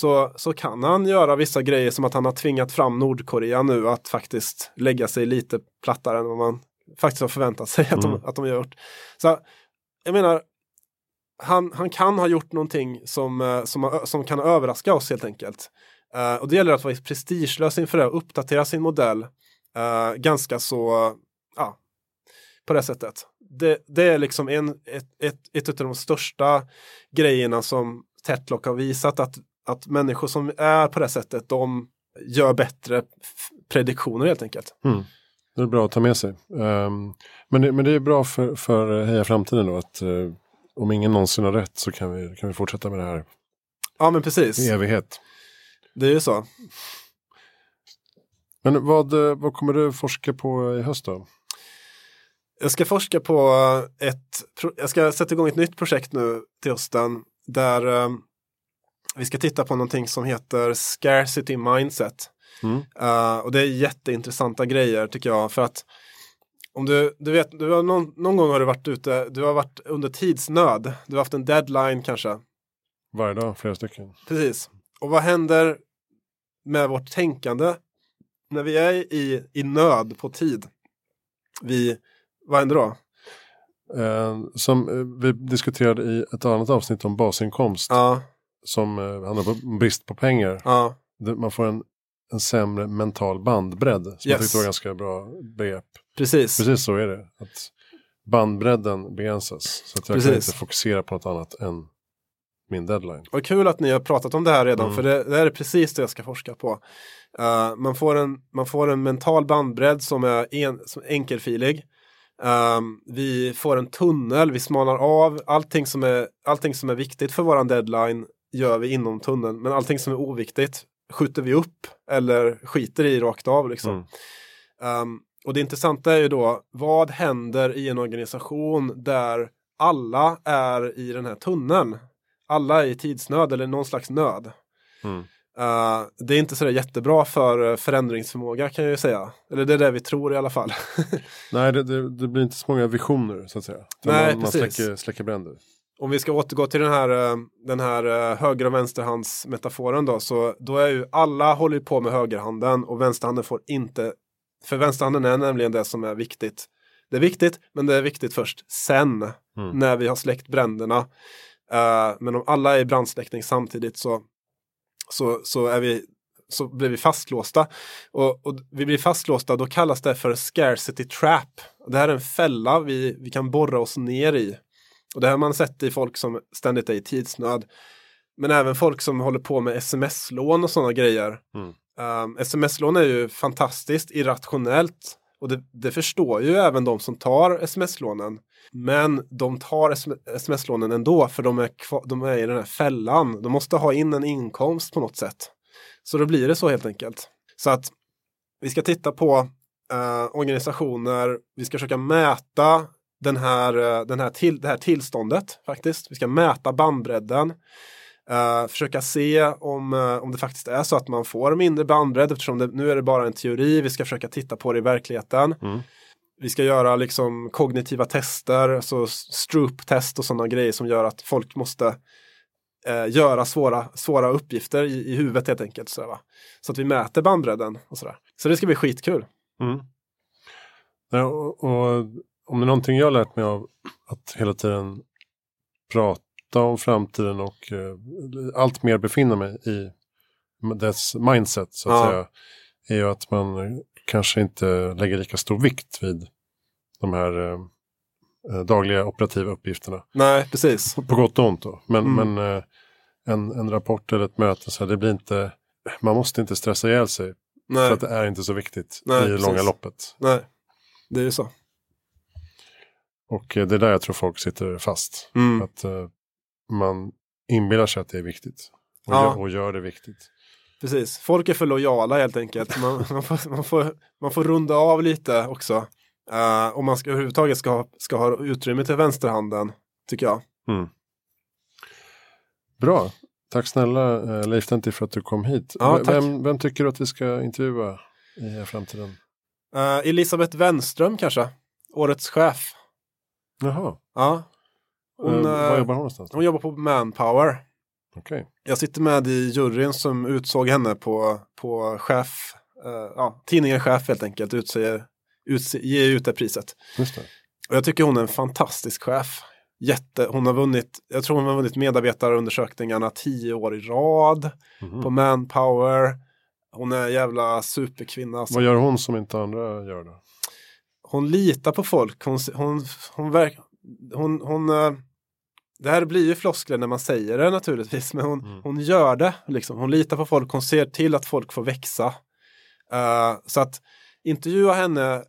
så, så kan han göra vissa grejer som att han har tvingat fram Nordkorea nu att faktiskt lägga sig lite plattare än vad man faktiskt har förväntat sig att, Mm. de, att de har gjort. Så jag menar, han, han kan ha gjort någonting som, eh, som, har- som kan överraska oss helt enkelt. Eh, och det gäller att vara prestigelös inför det och uppdatera sin modell eh, ganska så, ja, på det sättet. Det, det är liksom en, ett, ett, ett av de största grejerna som Tetlock har visat att, att människor som är på det sättet, de gör bättre prediktioner helt enkelt. Mm. Det är bra att ta med sig. Ehm, men, det, men det är bra för, för Heja Framtiden då att eh, om ingen någonsin har rätt så kan vi, kan vi fortsätta med det här Ja men precis, i evighet. det är ju så. Men vad, eh, vad kommer du forska på i höst då? Jag ska forska på ett, jag ska sätta igång ett nytt projekt nu till hösten där eh, vi ska titta på någonting som heter scarcity mindset. Mm. Eh, och det är jätteintressanta grejer tycker jag för att om du, du vet, du har någon, någon gång har du varit ute, du har varit under tidsnöd, du har haft en deadline kanske. Varje dag, flera stycken. Precis. Och vad händer med vårt tänkande när vi är i, i nöd på tid? Vi, vad händer då? Eh, som eh, vi diskuterade i ett annat avsnitt om basinkomst. Ja, Som eh, handlar om brist på pengar. ja, Man får en, en sämre mental bandbredd. Som jag Yes. tyckte var ganska bra begrepp. precis. Precis så är det. Att bandbredden begränsas. Så att jag kan Precis. inte fokusera på något annat än min deadline. Och kul att ni har pratat om det här redan, Mm. för det, det här är precis det jag ska forska på. Eh, man, får en, man får en mental bandbredd som är en, som är enkelfilig. Ehm, vi får en tunnel, vi smalnar av. Allting som, är, allting som är viktigt för våran deadline gör vi inom tunneln. Men allting som är oviktigt skjuter vi upp eller skiter i rakt av. Liksom. Mm. Ehm, och det intressanta är ju då, vad händer i en organisation där alla är i den här tunneln? Alla är i tidsnöd eller någon slags nöd. Mm. Eh, det är inte sådär jättebra för eh, förändringsförmåga kan jag ju säga. Eller det är det vi tror i alla fall. [laughs] Nej, det, det, det blir inte så många visioner så att säga. Nej, man, man precis. släcker, släcker bränder. Om vi ska återgå till den här, eh, den här eh, höger och vänsterhandsmetaforen då, så då är ju alla håller på med högerhanden och vänsterhanden får inte, för vänsterhanden är nämligen det som är viktigt. Det är viktigt, men det är viktigt först sen, Mm. när vi har släckt bränderna. Eh, men om alla är i brandsläckning samtidigt så, så, så, är vi, så blir vi fastlåsta. Och, och vi blir fastlåsta, då kallas det för scarcity trap. Det här är en fälla vi, vi kan borra oss ner i. Och det här har man sett i folk som ständigt är i tidsnöd. Men även folk som håller på med sms-lån och sådana grejer. Mm. Um, sms-lån är ju fantastiskt irrationellt. Och det, det förstår ju även de som tar sms-lånen. Men de tar sm- sms-lånen ändå för de är, de är i den här fällan. De måste ha in en inkomst på något sätt. Så då blir det så helt enkelt. Så att vi ska titta på eh, organisationer, vi ska försöka mäta den här, eh, den här till, det här tillståndet faktiskt. Vi ska mäta bandbredden. Eh, försöka se om, eh, om det faktiskt är så att man får mindre bandbredd eftersom det, nu är det bara en teori. Vi ska försöka titta på det i verkligheten. Mm. Vi ska göra liksom kognitiva tester, alltså Stroop-test och sådana grejer som gör att folk måste eh, göra svåra, svåra uppgifter i, i huvudet helt enkelt. Så, va? så att vi mäter bandbredden och sådär. Så det ska bli skitkul. Mm. Ja, och, och om det är någonting jag har lärt mig av att hela tiden prata om framtiden och eh, allt mer befinna mig i dess mindset så att Ja. säga. Är ju att man kanske inte lägger lika stor vikt vid de här eh, eh, dagliga operativa uppgifterna. Nej, precis. På gott och ont då. Men, Mm. men eh, en, en rapport eller ett möte, så här, det blir inte, man måste inte stressa ihjäl sig. Nej, För att det är inte så viktigt Nej, i precis. långa loppet. nej. det är ju så. Och eh, det är där jag tror folk sitter fast. Mm. Att eh, man inbillar sig att det är viktigt. Och, Ja. gör, och gör det viktigt. Precis, folk är för lojala helt enkelt. Man, [laughs] man, får, man, får, man får runda av lite också. Uh, om man ska, överhuvudtaget ska, ha- ska ha utrymme till vänsterhanden, tycker jag. Mm. Bra. Tack snälla eh, Leif Tentti för att du kom hit. Ja, vem, vem tycker du att vi ska intervjua i framtiden? Uh, Elisabeth Wenström kanske, årets chef. Jaha. Ja. Hon, Eh, eh, var jobbar hon någonstans? hon jobbar på Manpower. Okay. Jag sitter med i juryn som utsåg henne på, på chef, uh, ja, tidningen Chef helt enkelt, utser, utser, ger ut det priset. Just det. Och jag tycker hon är en fantastisk chef. Jätte, hon har vunnit, jag tror hon har vunnit medarbetarundersökningarna tio år i rad Mhm. på Manpower. Hon är en jävla superkvinna. Alltså. Vad gör hon som inte andra gör då? Hon litar på folk. Hon, hon, hon, verk, hon, hon, eh, det här blir ju floskler när man säger det naturligtvis, men hon, Mm. hon gör det. Liksom. Hon litar på folk, hon ser till att folk får växa. Eh, så att intervjua henne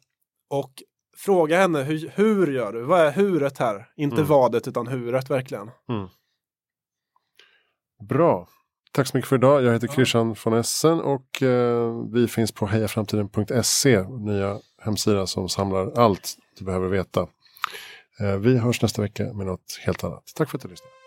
och fråga henne hur, hur gör du? Vad är huret här? Inte Mm. vadet utan huret verkligen. Bra. Tack så mycket för idag. Jag heter Christian von Essen och eh, vi finns på hejaframtiden.se, nya hemsida som samlar allt du behöver veta. Eh, vi hörs nästa vecka med något helt annat. Tack för att du lyssnade.